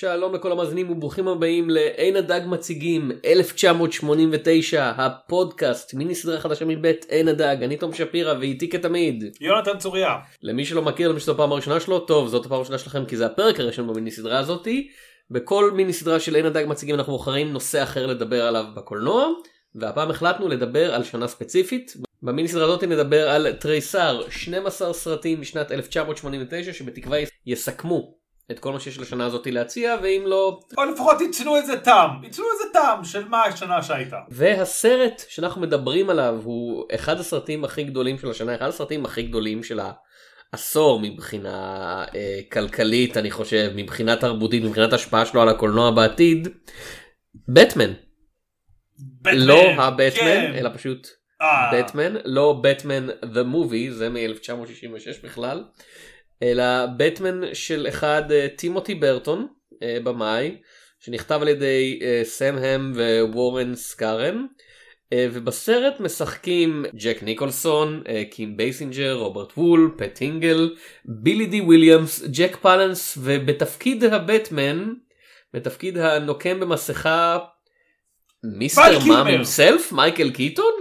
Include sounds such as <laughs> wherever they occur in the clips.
שלום לכל המאזינים וברוכים הבאים לעין הדג מציגים 1989 הפודקאסט מיני סדרה חדשה מבית עין הדג אני תום שפירא ואיתי כתמיד יונתן צוריה. למי שלא מכיר למי שזו הפעם הראשונה שלו טוב זאת הפעם הראשונה שלכם כי זה הפרק הראשון במיני סדרה הזאתי. בכל מיני סדרה של עין הדג מציגים אנחנו בוחרים נושא אחר לדבר עליו בקולנוע והפעם החלטנו לדבר על שנה ספציפית. במיני סדרה הזאת נדבר על תריסר 12 סרטים משנת 1989 שבתקווה יסכמו את כל מה שיש לשנה הזאת להציע ואם לא או לפחות ייצנו איזה טעם, ייצנו איזה טעם של מה השנה שהייתה. והסרט שאנחנו מדברים עליו הוא אחד הסרטים הכי גדולים של השנה אחד הסרטים הכי גדולים של העשור מבחינה אה, כלכלית אני חושב מבחינה תרבותית מבחינת השפעה שלו על הקולנוע בעתיד. בטמן. בטמן, לא הבטמן כן. אלא פשוט אה, בטמן לא בטמן the movie זה מ-1966 בכלל אלא בטמן של אחד אה, טימותי ברטון אה, במאי שנכתב על ידי אה, סם האם ו-וורן סקארן אה, ובסרט משחקים ג'ק ניקולסון, אה, קים בייסינג'ר, רוברט וול, פט הינגל, בילי די וויליאמס, ג'ק פלנס ובתפקיד הבטמן בתפקיד הנוקם במסכה Mr. Mom himself? מייקל קיטון?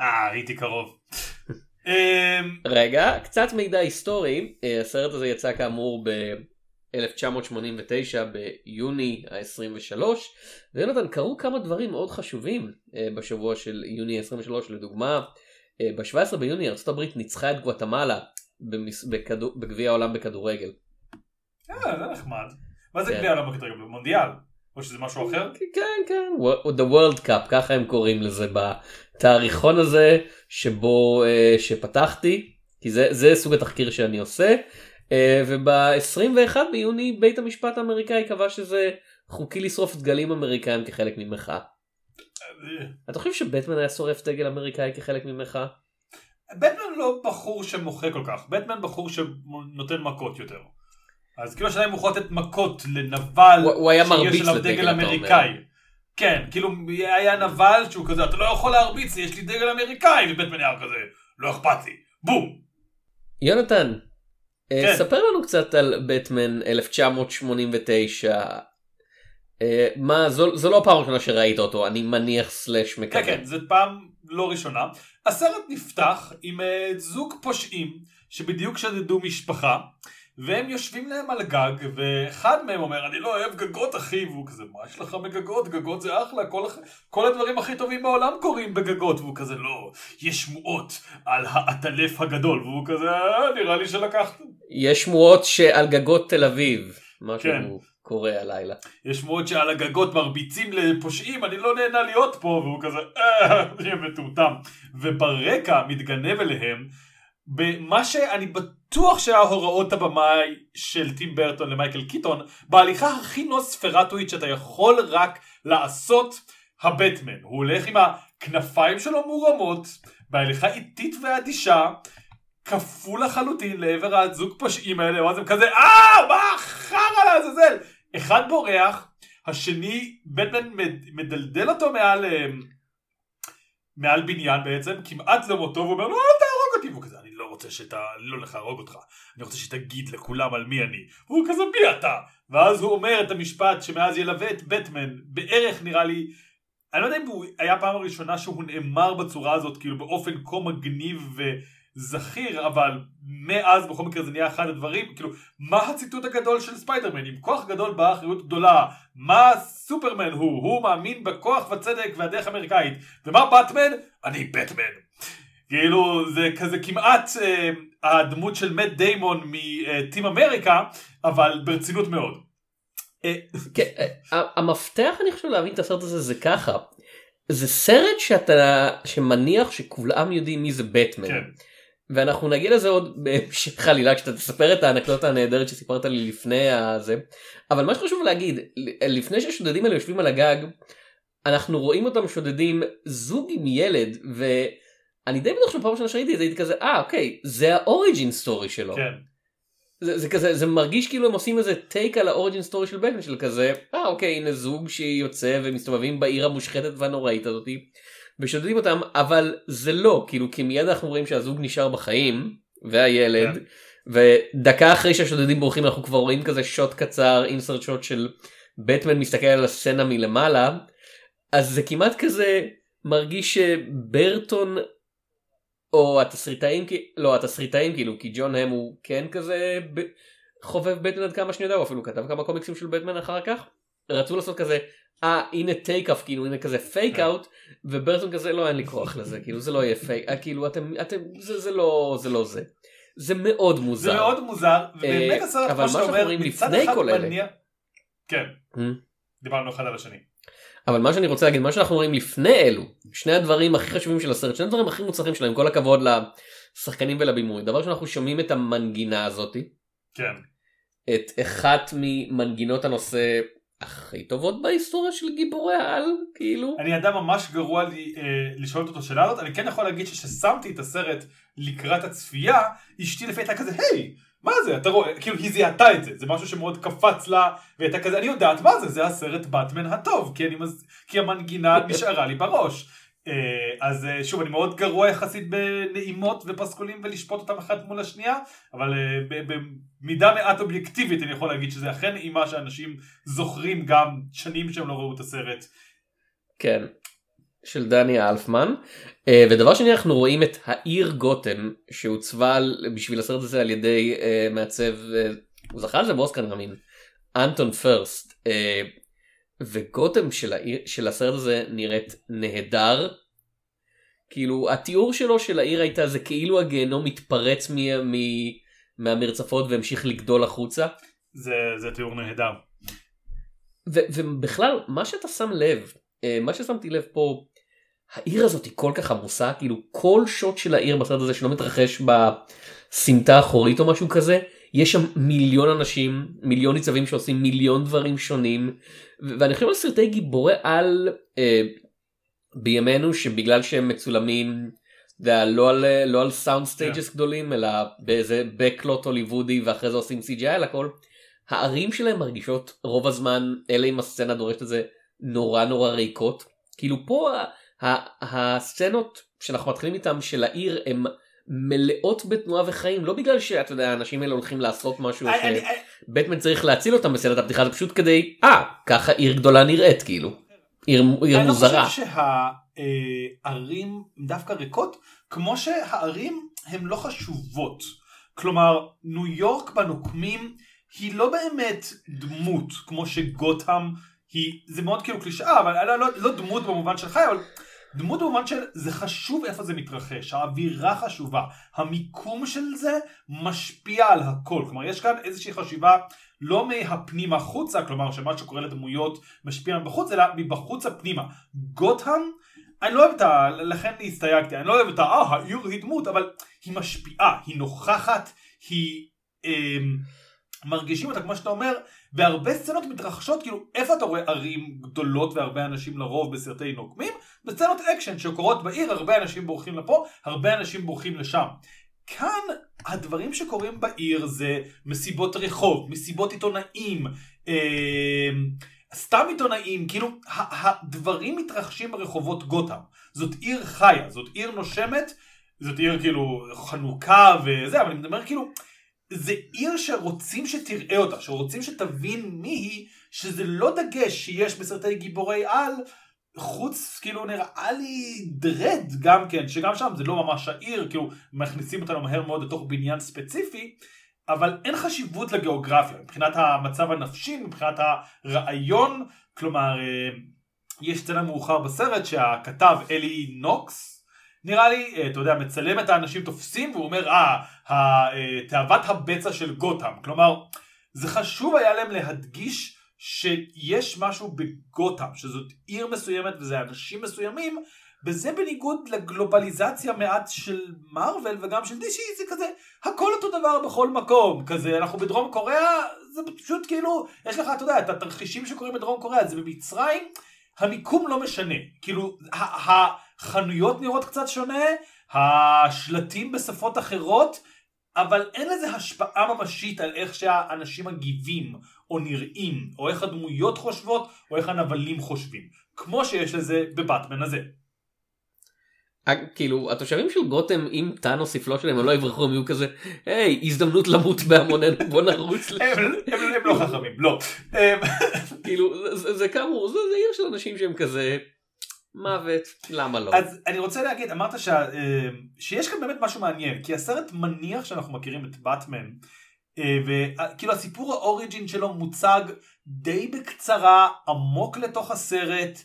אה, הייתי קרוב. אמ, רגע, קצת מידע היסטורי, אה, הסרט הזה יצא כאמור ב-1989 ביוני ה-23, ויונתן קרו כמה דברים מאוד חשובים אה, בשבוע של יוני ה-23, לדוגמה, אה, ב-17 ביוני ארה"ב ניצחה את גואטמלה בגביע העולם בכדורגל. אה, זה נחמד. מה זה כן. גביע העולם בכדורגל? מונדיאל? או שזה משהו אחר? כן, כן, The World Cup, ככה הם קוראים לזה בתאריכון הזה שבו, אה, שפתחתי, כי זה, זה סוג התחקיר שאני עושה, אה, וב-21 ביוני בית המשפט האמריקאי קבע שזה חוקי לשרוף דגלים אמריקאים כחלק ממחאה. אה, אתה חושב שבטמן היה שורף דגל אמריקאי כחלק ממחאה? בטמן לא בחור שמוחה כל כך, בטמן בחור שנותן מכות יותר. אז כאילו השאלה אם הוא יכול לתת מכות לנבל הוא- הוא היה שיש מרביץ עליו לדגל, דגל אתה אומר. אמריקאי. כן, כאילו היה נבל שהוא כזה, אתה לא יכול להרביץ לי, יש לי דגל אמריקאי, ובטמן היה כזה, לא אכפת לי, בום. יונתן, אה, כן. ספר לנו קצת על בטמן 1989. אה, מה, זו, זו לא הפעם הראשונה שראית אותו, אני מניח סלאש כן, מקווה. כן, זו פעם לא ראשונה. הסרט נפתח עם אה, זוג פושעים שבדיוק שדדו משפחה, והם יושבים להם על גג, ואחד מהם אומר, אני לא אוהב גגות אחי, והוא כזה, מה יש לך בגגות? גגות זה אחלה, כל, כל הדברים הכי טובים בעולם קורים בגגות, והוא כזה, לא, יש שמועות על העטלף הגדול, והוא כזה, אה, נראה לי שלקחת. יש שמועות שעל גגות תל אביב, משהו כן. קורה הלילה. יש שמועות שעל הגגות מרביצים לפושעים, אני לא נהנה להיות פה, והוא כזה, אה, מטומטם. וברקע מתגנב אליהם, במה שאני בטוח שהיה הוראות הבמאי של טים ברטון למייקל קיטון, בהליכה הכי נוספרטואית שאתה יכול רק לעשות, הבטמן. הוא הולך עם הכנפיים שלו מורמות, בהליכה איטית ואדישה, קפוא לחלוטין לעבר הזוג פושעים האלה, ואז הם כזה, אה, מה חרא לעזאזל? אחד בורח, השני, בטמן מד- מדלדל אותו מעל, אה, מעל בניין בעצם, כמעט למותו, והוא אומר לו, אל תהרוג אותי, והוא כזה, לא רוצה אני לא להרוג אותך, אני רוצה שתגיד לכולם על מי אני, והוא כזה, מי אתה? ואז הוא אומר את המשפט שמאז ילווה את בטמן, בערך נראה לי, אני לא יודע אם הוא היה פעם הראשונה שהוא נאמר בצורה הזאת, כאילו באופן כה מגניב וזכיר, אבל מאז בכל מקרה זה נהיה אחד הדברים, כאילו, מה הציטוט הגדול של ספיידרמן? עם כוח גדול באה אחריות גדולה. מה סופרמן הוא? הוא מאמין בכוח וצדק והדרך האמריקאית. ומה באטמן? אני בטמן. כאילו, זה כזה כמעט אה, הדמות של מאט דיימון מטים אמריקה, אבל ברצינות מאוד. אה, כן, אה, המפתח אני חושב להבין את הסרט הזה זה ככה. זה סרט שאתה שמניח שכולם יודעים מי זה בטמן. כן. ואנחנו נגיע לזה עוד בהמשך עלילה כשאתה תספר את האנקדוטה הנהדרת שסיפרת לי לפני הזה. אבל מה שחשוב להגיד לפני שהשודדים האלה יושבים על הגג אנחנו רואים אותם שודדים זוג עם ילד ואני די בטוח שבפעם ראשונה שראיתי את זה הייתי כזה אה אוקיי זה ה origin story שלו. כן. זה, זה כזה זה מרגיש כאילו הם עושים איזה take על ה origin story של בטמן של כזה אה אוקיי הנה זוג שיוצא ומסתובבים בעיר המושחתת והנוראית הזאתי ושודדים אותם אבל זה לא כאילו כי מיד אנחנו רואים שהזוג נשאר בחיים והילד כן. ודקה אחרי שהשודדים בורחים אנחנו כבר רואים כזה שוט קצר אינסרט שוט של בטמן מסתכל על הסצנה מלמעלה אז זה כמעט כזה מרגיש שברטון או התסריטאים לא התסריטאים כאילו כי ג'ון הם הוא כן כזה ב... חובב בטמן עד כמה שאני יודע הוא אפילו כתב כמה קומיקסים של בטמן אחר כך רצו לעשות כזה אה הנה טייק אף כאילו הנה כזה פייק אאוט וברטון כזה לא אין לי כוח לזה כאילו זה לא יהיה פייק אה, כאילו אתם אתם זה, זה לא זה לא זה. זה מאוד מוזר. זה מאוד מוזר, ובאמת הסרט, כמו שאתה אומר, מצד אחד. מניע... כן, Hmm? דיברנו אחד על השני. אבל מה שאני רוצה להגיד מה שאנחנו רואים לפני אלו שני הדברים הכי חשובים של הסרט שני הדברים הכי מוצלחים שלהם כל הכבוד לשחקנים ולבימוי דבר שאנחנו שומעים את המנגינה הזאתי כן. את אחת ממנגינות הנושא הכי טובות בהיסטוריה של גיבורי העל כאילו אני אדם ממש גרוע לי, אה, לשאול אותו את השאלה הזאת, אני כן יכול להגיד שכששמתי את הסרט לקראת הצפייה, אשתי לפי הייתה כזה, היי, מה זה, אתה רואה, כאילו היא זיהתה את זה, זה משהו שמאוד קפץ לה, והייתה כזה, אני יודעת מה זה, זה הסרט באטמן הטוב, כי, אני מז... כי המנגינה <laughs> נשארה לי בראש. אה, אז אה, שוב, אני מאוד גרוע יחסית בנעימות ופסקולים ולשפוט אותם אחת מול השנייה, אבל אה, במידה מעט אובייקטיבית אני יכול להגיד שזה אכן נעימה שאנשים זוכרים גם שנים שהם לא ראו את הסרט. כן. של דני אלפמן אה, ודבר שני אנחנו רואים את העיר גותם שהוצבה על- בשביל הסרט הזה על ידי אה, מעצב אה, הוא זכה על זה באוסקר אני מאמין אנטון פרסט אה, וגותם של, העיר, של הסרט הזה נראית נהדר. כאילו התיאור שלו של העיר הייתה זה כאילו הגיהנום מתפרץ מ, מ, מהמרצפות והמשיך לגדול החוצה. זה, זה תיאור נהדר. ו- ובכלל מה שאתה שם לב מה ששמתי לב פה העיר הזאת היא כל כך עמוסה כאילו כל שוט של העיר בסרט הזה שלא מתרחש בסמטה האחורית או משהו כזה יש שם מיליון אנשים מיליון ניצבים שעושים מיליון דברים שונים ואני חושב על סרטי גיבורי על אה, בימינו שבגלל שהם מצולמים אתה יודע, לא על לא על sound stages גדולים אלא באיזה backlot הוליוודי ואחרי זה עושים CGI על הכל. הערים שלהם מרגישות רוב הזמן אלא אם הסצנה דורשת את זה נורא נורא ריקות כאילו פה הסצנות שאנחנו מתחילים איתם של העיר הם מלאות בתנועה וחיים לא בגלל שאתה יודע האנשים האלה הולכים לעשות משהו אני- אני- שבטמן צריך להציל אותם בסצנת הפתיחה זה פשוט כדי אה ככה עיר גדולה נראית כאילו עיר, עיר אני לא מוזרה. חושב שהערים דווקא ריקות, כמו שהערים הן לא חשובות. כלומר, ניו יורק בנוקמים היא לא באמת דמות, כמו שגותם היא, זה מאוד כאילו קלישאה, אבל לא, לא, לא דמות במובן של חי, אבל דמות במובן של זה חשוב איפה זה מתרחש, האווירה חשובה, המיקום של זה משפיע על הכל, כלומר יש כאן איזושהי חשיבה לא מהפנים החוצה, כלומר שמה שקורה לדמויות משפיע מבחוץ, אלא מבחוץ הפנימה. גותם, אני לא אוהב את ה... לכן הסתייגתי, אני לא אוהב את ה... אה, העיר היא דמות, אבל היא משפיעה, היא נוכחת, היא... אמ, מרגישים אותה כמו שאתה אומר, והרבה סצנות מתרחשות, כאילו איפה אתה רואה ערים גדולות והרבה אנשים לרוב בסרטי נוקמים? בסצנות אקשן שקורות בעיר, הרבה אנשים בורחים לפה, הרבה אנשים בורחים לשם. כאן הדברים שקורים בעיר זה מסיבות רחוב, מסיבות עיתונאים, אה, סתם עיתונאים, כאילו הדברים מתרחשים ברחובות גותם. זאת עיר חיה, זאת עיר נושמת, זאת עיר כאילו חנוכה וזה, אבל אני מדבר כאילו, זה עיר שרוצים שתראה אותה, שרוצים שתבין מי היא, שזה לא דגש שיש בסרטי גיבורי על, חוץ כאילו נראה לי דרד גם כן, שגם שם זה לא ממש העיר, כאילו מכניסים אותנו מהר מאוד לתוך בניין ספציפי, אבל אין חשיבות לגיאוגרפיה, מבחינת המצב הנפשי, מבחינת הרעיון, כלומר, אה, יש סצנה מאוחר בסרט שהכתב אלי נוקס, נראה לי, אה, אתה יודע, מצלם את האנשים תופסים והוא אומר, אה, אה, תאוות הבצע של גותם. כלומר, זה חשוב היה להם להדגיש שיש משהו בגותם, שזאת עיר מסוימת וזה אנשים מסוימים, וזה בניגוד לגלובליזציה מעט של מארוול וגם של דישי, זה כזה, הכל אותו דבר בכל מקום, כזה, אנחנו בדרום קוריאה, זה פשוט כאילו, יש לך, אתה יודע, את התרחישים שקורים בדרום קוריאה, זה במצרים, המיקום לא משנה, כאילו, ה- ה- החנויות נראות קצת שונה, השלטים בשפות אחרות, אבל אין לזה השפעה ממשית על איך שהאנשים מגיבים, או נראים, או איך הדמויות חושבות, או איך הנבלים חושבים, כמו שיש לזה בבטמן הזה. כאילו התושבים של גותם אם טאנוס יפלוט שלהם הם לא יברחו הם יהיו כזה היי הזדמנות למות בהמוננו בוא נרוץ <laughs> לשם. הם לא חכמים, לא. <laughs> כאילו זה- כאמור זה עיר של אנשים שהם כזה מוות למה לא. אז אני רוצה להגיד, אמרת שה- אה, שיש כאן באמת משהו מעניין, כי הסרט מניח שאנחנו מכירים את באטמן, אה, וכאילו הסיפור האוריג'ין שלו מוצג די בקצרה, עמוק לתוך הסרט.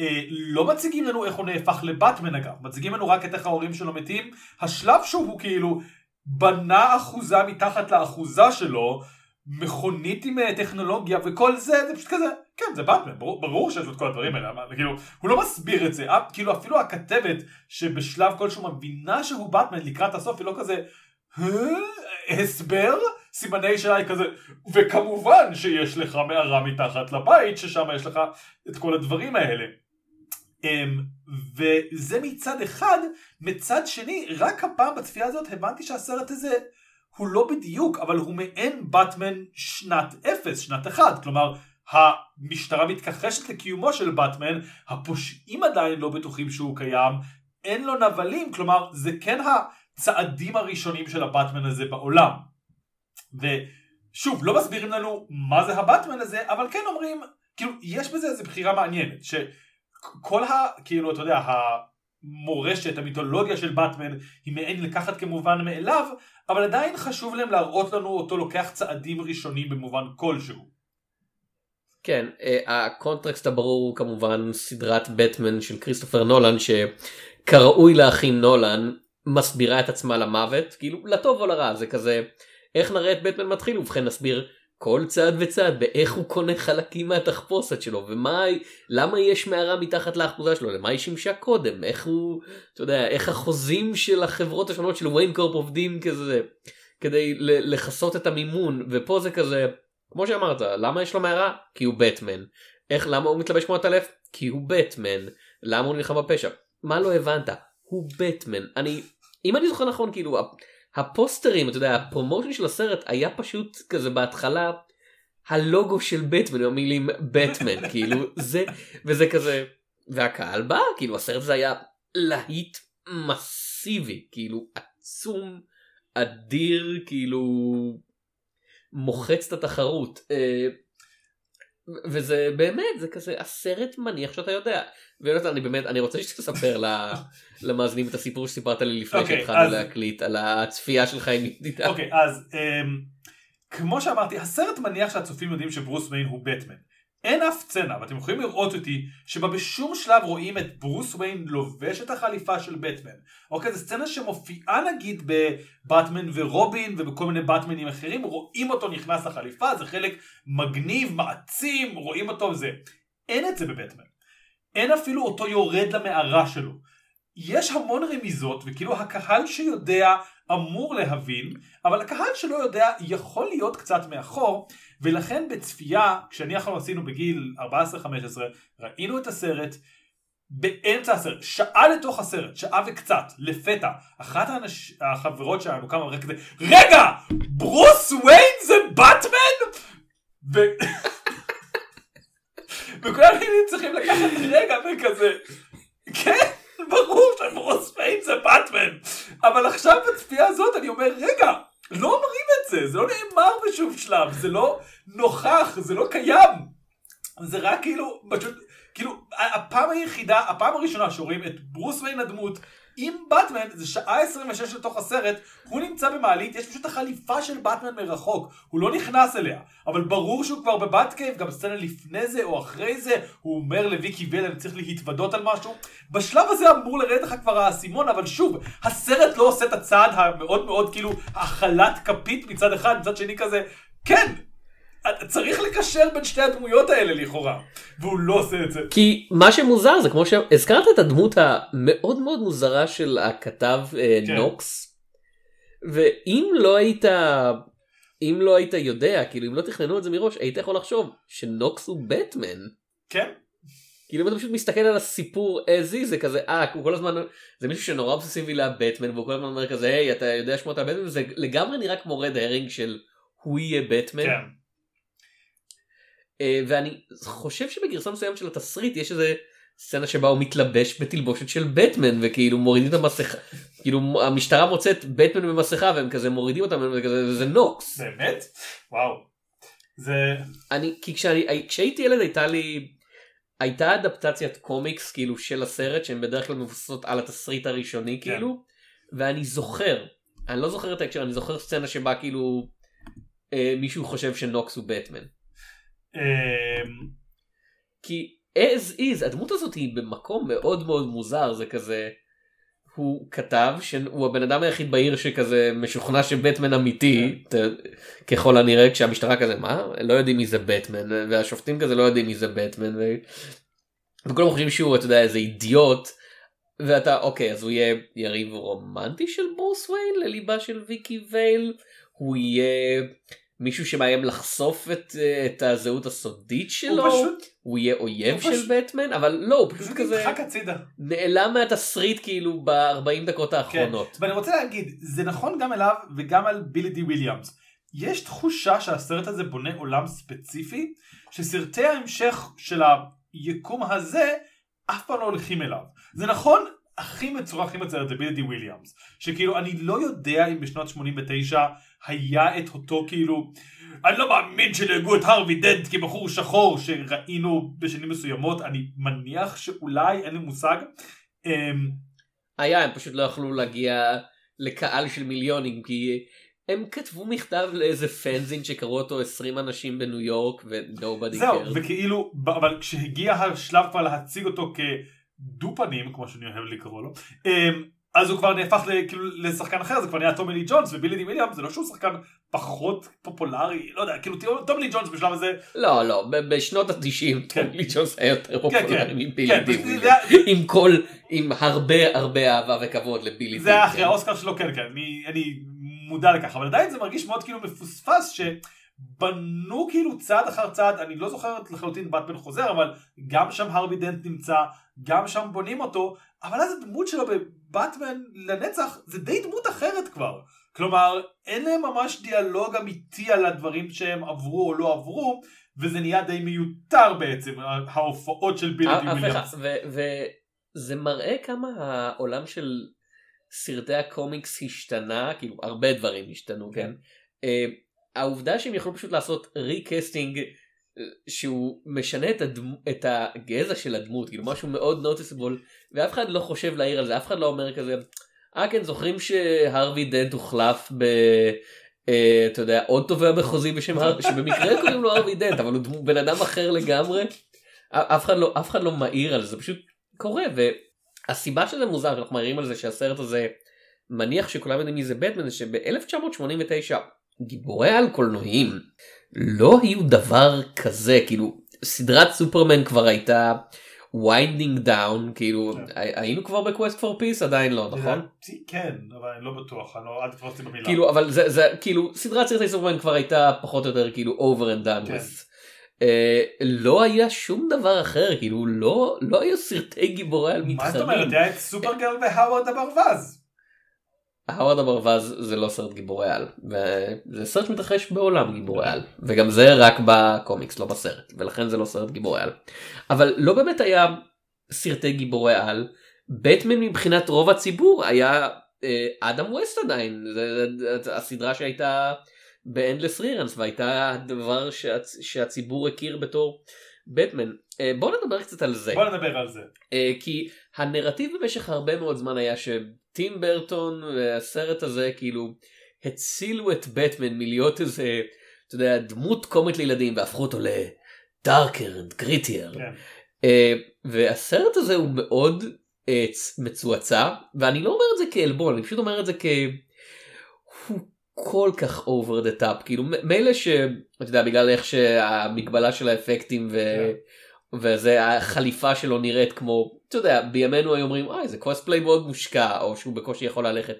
אה, לא מציגים לנו איך הוא נהפך לבטמן אגב, מציגים לנו רק את איך ההורים שלו מתים. השלב שהוא הוא כאילו בנה אחוזה מתחת לאחוזה שלו, מכונית עם אה, טכנולוגיה וכל זה, זה פשוט כזה, כן זה באטמן, ברור, ברור שיש לו את כל הדברים האלה, אבל כאילו, הוא לא מסביר את זה, אה, כאילו אפילו הכתבת שבשלב כלשהו מבינה שהוא באטמן לקראת הסוף היא לא כזה, "אה? הסבר? סימני שאלה היא כזה, וכמובן שיש לך מערה מתחת לבית ששם יש לך את כל הדברים האלה. אמ, וזה מצד אחד, מצד שני, רק הפעם בצפייה הזאת הבנתי שהסרט הזה הוא לא בדיוק, אבל הוא מעין באטמן שנת אפס, שנת אחד, כלומר, המשטרה מתכחשת לקיומו של באטמן, הפושעים עדיין לא בטוחים שהוא קיים, אין לו נבלים, כלומר, זה כן הצעדים הראשונים של הבאטמן הזה בעולם. ושוב, לא מסבירים לנו מה זה הבאטמן הזה, אבל כן אומרים, כאילו, יש בזה איזו בחירה מעניינת, שכל ה... כאילו, אתה יודע, המורשת, המיתולוגיה של באטמן, היא מעין לקחת כמובן מאליו, אבל עדיין חשוב להם להראות לנו אותו לוקח צעדים ראשונים במובן כלשהו. כן אה, הקונטרקסט הברור הוא כמובן סדרת בטמן של כריסטופר נולן שכראוי לאחים נולן מסבירה את עצמה למוות כאילו לטוב או לרע זה כזה איך נראה את בטמן מתחיל ובכן נסביר כל צעד וצעד באיך הוא קונה חלקים מהתחפושת שלו ומה למה יש מערה מתחת לאחוזה שלו למה היא שימשה קודם איך הוא אתה יודע איך החוזים של החברות השונות של ויינקורפ עובדים כזה כדי לכסות את המימון ופה זה כזה כמו שאמרת למה יש לו מערה? כי הוא בטמן איך למה הוא מתלבש כמו הטלף? כי הוא בטמן למה הוא נלחם בפשע? מה לא הבנת? הוא בטמן אני אם אני זוכר נכון כאילו הפוסטרים אתה יודע הפרומושן של הסרט היה פשוט כזה בהתחלה הלוגו של בטמן המילים בטמן <laughs> כאילו זה וזה כזה והקהל בא כאילו הסרט הזה היה להיט מסיבי כאילו עצום אדיר כאילו מוחץ את התחרות. אה, וזה באמת זה כזה הסרט מניח שאתה יודע ויונתן אני באמת אני רוצה שתספר ל- <laughs> למאזינים את הסיפור שסיפרת לי לפני אוקיי, שהתחלנו אז- להקליט על הצפייה שלך עם ידידה. אוקיי, אז אמ, כמו שאמרתי, הסרט מניח שהצופים יודעים שברוס ויין הוא בטמן. אין אף סצנה, ואתם יכולים לראות אותי, שבה בשום שלב רואים את ברוס ויין לובש את החליפה של בטמן. אוקיי, זו סצנה שמופיעה נגיד בבטמן ורובין ובכל מיני בטמנים אחרים, רואים אותו נכנס לחליפה, זה חלק מגניב, מעצים, רואים אותו וזה. אין את זה בבטמן. אין אפילו אותו יורד למערה שלו. יש המון רמיזות, וכאילו הקהל שיודע אמור להבין, אבל הקהל שלא יודע יכול להיות קצת מאחור, ולכן בצפייה, כשאני עכשיו עשינו בגיל 14-15, ראינו את הסרט, באמצע הסרט, שעה לתוך הסרט, שעה וקצת, לפתע, אחת האנש... החברות שלנו קמה ורק כזה, רגע! ברוס ויין זה באטמן? ו... <laughs> וכולם צריכים לקחת רגע וכזה, כן, ברור שברוס ויין זה באטמן, אבל עכשיו בצפייה הזאת אני אומר, רגע, לא אומרים את זה, זה לא נאמר בשום שלב, זה לא נוכח, זה לא קיים. זה רק כאילו, פשוט, כאילו, הפעם היחידה, הפעם הראשונה שרואים את ברוס ויין הדמות עם באטמן, זה שעה 26 לתוך הסרט, הוא נמצא במעלית, יש פשוט החליפה של באטמן מרחוק, הוא לא נכנס אליה, אבל ברור שהוא כבר בבת קייב, גם סצנה לפני זה או אחרי זה, הוא אומר לוויקי ול, אני צריך להתוודות על משהו. בשלב הזה אמור לרדת לך כבר האסימון, אבל שוב, הסרט לא עושה את הצעד המאוד מאוד כאילו, החלת כפית מצד אחד, מצד שני כזה, כן, צריך לקשר בין שתי הדמויות האלה לכאורה, והוא לא עושה את זה. כי מה שמוזר זה כמו שהזכרת את הדמות המאוד מאוד מוזרה של הכתב אה, כן. נוקס ואם לא היית אם לא היית יודע כאילו אם לא תכננו את זה מראש היית יכול לחשוב שנוקס הוא בטמן. כן? כאילו אם אתה פשוט מסתכל על הסיפור as is זה כזה אה הוא כל הזמן זה מישהו שנורא אובססיבי לבטמן והוא כל הזמן אומר כזה היי אתה יודע שמות הבטמן זה לגמרי נראה כמו רד הרינג של הוא יהיה בטמן. כן. אה, ואני חושב שבגרסה מסוימת של התסריט יש איזה סצנה שבה הוא מתלבש בתלבושת של בטמן וכאילו מורידים את המסכה כאילו המשטרה מוצאת בטמן במסכה והם כזה מורידים אותם וכזה זה נוקס באמת? וואו. זה... אני כי כשאני כשהייתי ילד הייתה לי הייתה אדפטציית קומיקס כאילו של הסרט שהן בדרך כלל מבוססות על התסריט הראשוני כן. כאילו ואני זוכר אני לא זוכר את ההקשר אני זוכר סצנה שבה כאילו אה, מישהו חושב שנוקס הוא בטמן כי as is הדמות הזאת היא במקום מאוד מאוד מוזר זה כזה הוא כתב שהוא הבן אדם היחיד בעיר שכזה משוכנע שבטמן אמיתי ת- ככל הנראה כשהמשטרה כזה מה? לא יודעים מי זה בטמן והשופטים כזה לא יודעים מי זה בטמן ו... וכולם חושבים שהוא אתה יודע איזה אידיוט ואתה אוקיי אז הוא יהיה יריב רומנטי של ברוס ויין לליבה של ויקי וייל? הוא יהיה מישהו שמאיים לחשוף את, אה, את הזהות הסודית שלו הוא פשוט הוא יהיה אויב הוא של פשוט- בטמן אבל לא הוא פשוט פשוט כזה. נעלם מהתסריט כאילו ב-40 דקות כן. האחרונות. ואני רוצה להגיד, זה נכון גם אליו וגם על בילי די וויליאמס. יש תחושה שהסרט הזה בונה עולם ספציפי, שסרטי ההמשך של היקום הזה אף פעם לא הולכים אליו. זה נכון, הכי מצורע, הכי מצוירת זה בילי די וויליאמס. שכאילו, אני לא יודע אם בשנות 89 היה את אותו כאילו, אני לא מאמין שנהגו את הרווי דנט כבחור שחור שראינו בשנים מסוימות, אני מניח שאולי, אין לי מושג. אמ, היה הם פשוט לא יכלו להגיע לקהל של מיליונים כי הם כתבו מכתב לאיזה פנזין שקראו אותו 20 אנשים בניו יורק ונובדי זהו, קר. וכאילו, ב- אבל כשהגיע השלב כבר להציג אותו כדו פנים, כמו שאני אוהב לקרוא לו, אמ, אז הוא כבר נהפך כאילו לשחקן אחר, זה כבר נהיה טומי לי ג'ונס ובילי די וויליאמס, זה לא שהוא שחקן פחות פופולרי, לא יודע, כאילו טומי לי ג'ונס בשלב הזה, לא לא בשנות ה-90 טומי ג'ונס היה יותר פופולרי כן. מבילי כן, די. זה- עם כל עם הרבה הרבה אהבה וכבוד לבילי זה היה אחרי די האוסקר שלו, כן, כן, אני, מודע לכך, אבל עדיין זה מרגיש מאוד כאילו מפוספס, שבנו כאילו צעד אחר צעד, אני לא זוכר לחלוטין באטמן חוזר, אבל גם שם הארווי דנט נמצא, גם שם בונים אותו, אבל אז הדמות שלו בבטמן לנצח זה די דמות אחרת כבר. כלומר, אין להם ממש דיאלוג אמיתי על הדברים שהם עברו או לא עברו, וזה נהיה די מיותר בעצם, ההופעות של בילי די אה וויליאמס. אחד ו- וזה מראה כמה העולם של סרטי הקומיקס השתנה כאילו הרבה דברים השתנו כן אה, העובדה שהם יכלו פשוט לעשות recasting שהוא משנה את, הדמ... את הגזע של הדמות כאילו משהו מאוד נוטיסבול ואף אחד לא חושב להעיר על זה אף אחד לא אומר כזה אה כן זוכרים שהרווי דנט הוחלף ב... אה, אתה יודע עוד תובע מחוזי בשם הר... שבמקרה קוראים לו הרווי דנט אבל הוא דמו- בן אדם אחר לגמרי. אף אחד לא אף אחד לא מעיר על זה זה פשוט קורה והסיבה שזה מוזר שאנחנו מעירים על זה שהסרט הזה מניח שכולם יודעים מי זה בטמן זה שב-1989 גיבורי על קולנועיים לא היו דבר כזה כאילו סדרת סופרמן כבר הייתה winding down כאילו כן. הי- היינו כבר ב Quest for Peace עדיין לא נכון כן, אבל אני לא בטוח, אני לא, אל תתפוס אותי במילה. כאילו אבל זה זה כאילו סדרת סרטי סופרמן כבר הייתה פחות או יותר כאילו over and done כן. with. אה, לא היה שום דבר אחר כאילו לא לא היו סרטי גיבורי על מה זאת אומרת? מתחרים. היה את סופרגירל והאוורד הברווז. הווארד הברווז זה לא סרט גיבורי על. וזה סרט שמתרחש בעולם גיבורי על. וגם זה רק בקומיקס לא בסרט. ולכן זה לא סרט גיבורי על. אבל לא באמת היה סרטי גיבורי על. בטמן מבחינת רוב הציבור היה אה, אדם ווסט עדיין. זה, זה הסדרה שהייתה ב endless reruns והייתה הדבר שהצ, שהציבור הכיר בתור בטמן. אה, בוא נדבר קצת על זה. בוא נדבר על זה. אה, כי הנרטיב במשך הרבה מאוד זמן היה שטים ברטון והסרט הזה כאילו הצילו את בטמן מלהיות איזה אתה יודע דמות קומית לילדים והפכו אותו לדארקר גריטייר כן. והסרט הזה הוא מאוד אה, מצועצע ואני לא אומר את זה כעלבון אני פשוט אומר את זה כ... הוא כל כך over the top כאילו מילא שאתה יודע בגלל איך שהמגבלה של האפקטים ו... כן. וזה החליפה שלו נראית כמו אתה יודע בימינו היו אומרים אוי זה קוספליי מאוד מושקע או שהוא בקושי יכול ללכת.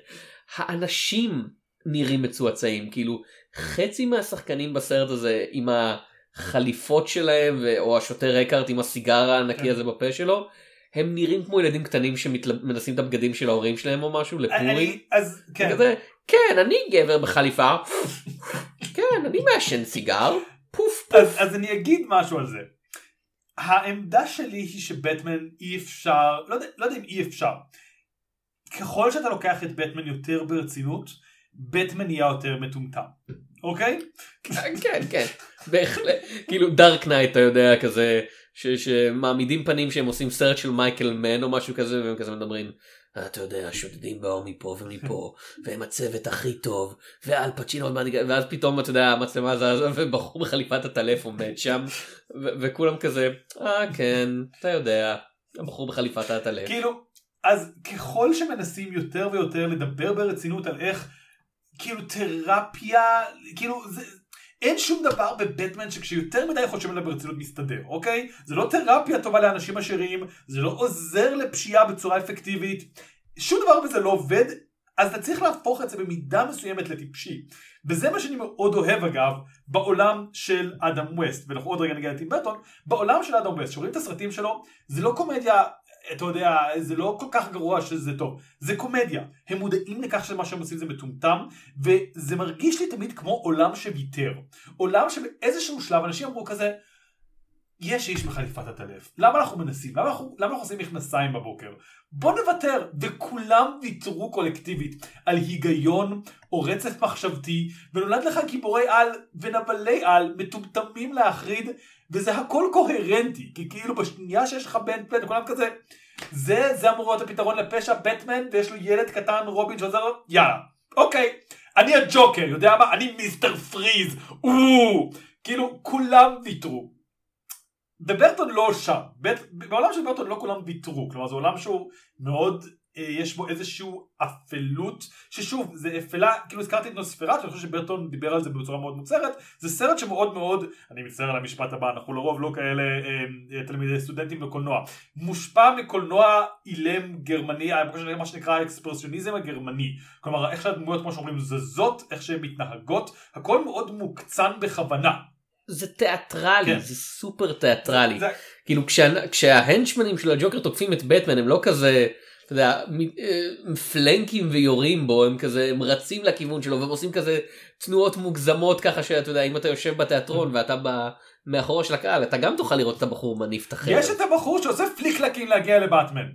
האנשים נראים מצועצעים כאילו חצי מהשחקנים בסרט הזה עם החליפות שלהם ו- או השוטר אקארט עם הסיגר הענקי כן. הזה בפה שלו הם נראים כמו ילדים קטנים שמנסים את הבגדים של ההורים שלהם או משהו לפורים. אז כן. כזה, כן אני גבר בחליפה <laughs> כן אני מעשן סיגר פוף פוף אז, אז אני אגיד משהו על זה. העמדה שלי היא שבטמן אי אפשר, לא יודע, לא יודע אם אי אפשר. ככל שאתה לוקח את בטמן יותר ברצינות, בטמן נהיה יותר מטומטם. אוקיי? כן כן בהחלט כאילו Dark Knight אתה יודע כזה ש- שמעמידים פנים שהם עושים סרט של מייקל מן או משהו כזה והם כזה מדברים. "אה, אתה יודע שודדים באו מפה ומפה והם הצוות הכי טוב ואל פצ'ינו עוד מעט יגיע", ואז פתאום אתה יודע המצלמה זזה ובחור בחליפת הטלף עומד שם וכולם כזה אה כן אתה יודע הבחור בחליפת הטלף. כאילו, אז ככל שמנסים יותר ויותר לדבר ברצינות על איך, כאילו תרפיה, כאילו זה... אין שום דבר בבטמן שכשיותר מדי חושבים עליו ברצינות מסתדר, אוקיי? זה לא תרפיה טובה לאנשים עשירים, זה לא עוזר לפשיעה בצורה אפקטיבית, שום דבר בזה לא עובד, אז אתה צריך להפוך את זה במידה מסוימת לטיפשי. וזה מה שאני מאוד אוהב אגב, בעולם של אדם ווסט, ואנחנו עוד רגע נגיע לטים ברטון, בעולם של אדם ווסט, שרואים את הסרטים שלו, זה לא קומדיה, אתה יודע, זה לא כל כך גרוע שזה טוב, זה קומדיה. הם מודעים לכך שמה שהם עושים זה מטומטם, וזה מרגיש לי תמיד כמו עולם שוויתר. עולם שבאיזשהו שלב אנשים אמרו כזה, יש איש בחליפת הטלף, למה אנחנו מנסים? למה אנחנו, למה אנחנו עושים מכנסיים בבוקר? בוא נוותר, וכולם ויתרו קולקטיבית על היגיון או רצף מחשבתי, ונולד לך גיבורי על ונבלי על מטומטמים להחריד, וזה הכל קוהרנטי, כי כאילו בשנייה שיש לך בן פלן, כולם כזה, זה, זה אמור להיות הפתרון לפשע, בטמן, ויש לו ילד קטן רובין שעוזר לו, יאללה, אוקיי, אני הג'וקר, יודע מה? אני מיסטר פריז, או, כאילו כולם ויתרו. וברטון לא שם. בעולם של ברטון לא כולם ויתרו, כלומר זה עולם שהוא מאוד, יש בו איזשהו אפלות, ששוב זה אפלה, כאילו הזכרתי את נוספרט, אני חושב שברטון דיבר על זה בצורה מאוד מוצרת, זה סרט שמאוד מאוד, אני מצטער על המשפט הבא, אנחנו לרוב לא כאלה אה, אה, תלמידי סטודנטים בקולנוע, מושפע מקולנוע אילם גרמני, אה, מה שנקרא האקספרסיוניזם הגרמני, כלומר איך שהדמויות כמו שאומרים זזות, איך שהן מתנהגות, הכל מאוד מוקצן בכוונה. זה תיאטרלי כן. זה סופר תיאטרלי זה- כאילו כשה, כשההנצ'מנים של הג'וקר תוקפים את בטמן הם לא כזה אתה יודע אה, פלנקים ויורים בו הם כזה הם רצים לכיוון שלו והם עושים כזה תנועות מוגזמות ככה שאתה יודע אם אתה יושב בתיאטרון ואתה ב... מאחורה של הקהל אתה גם תוכל לראות את הבחור מניף את החרב. יש את הבחור שעושה פליקלקים להגיע לבטמן.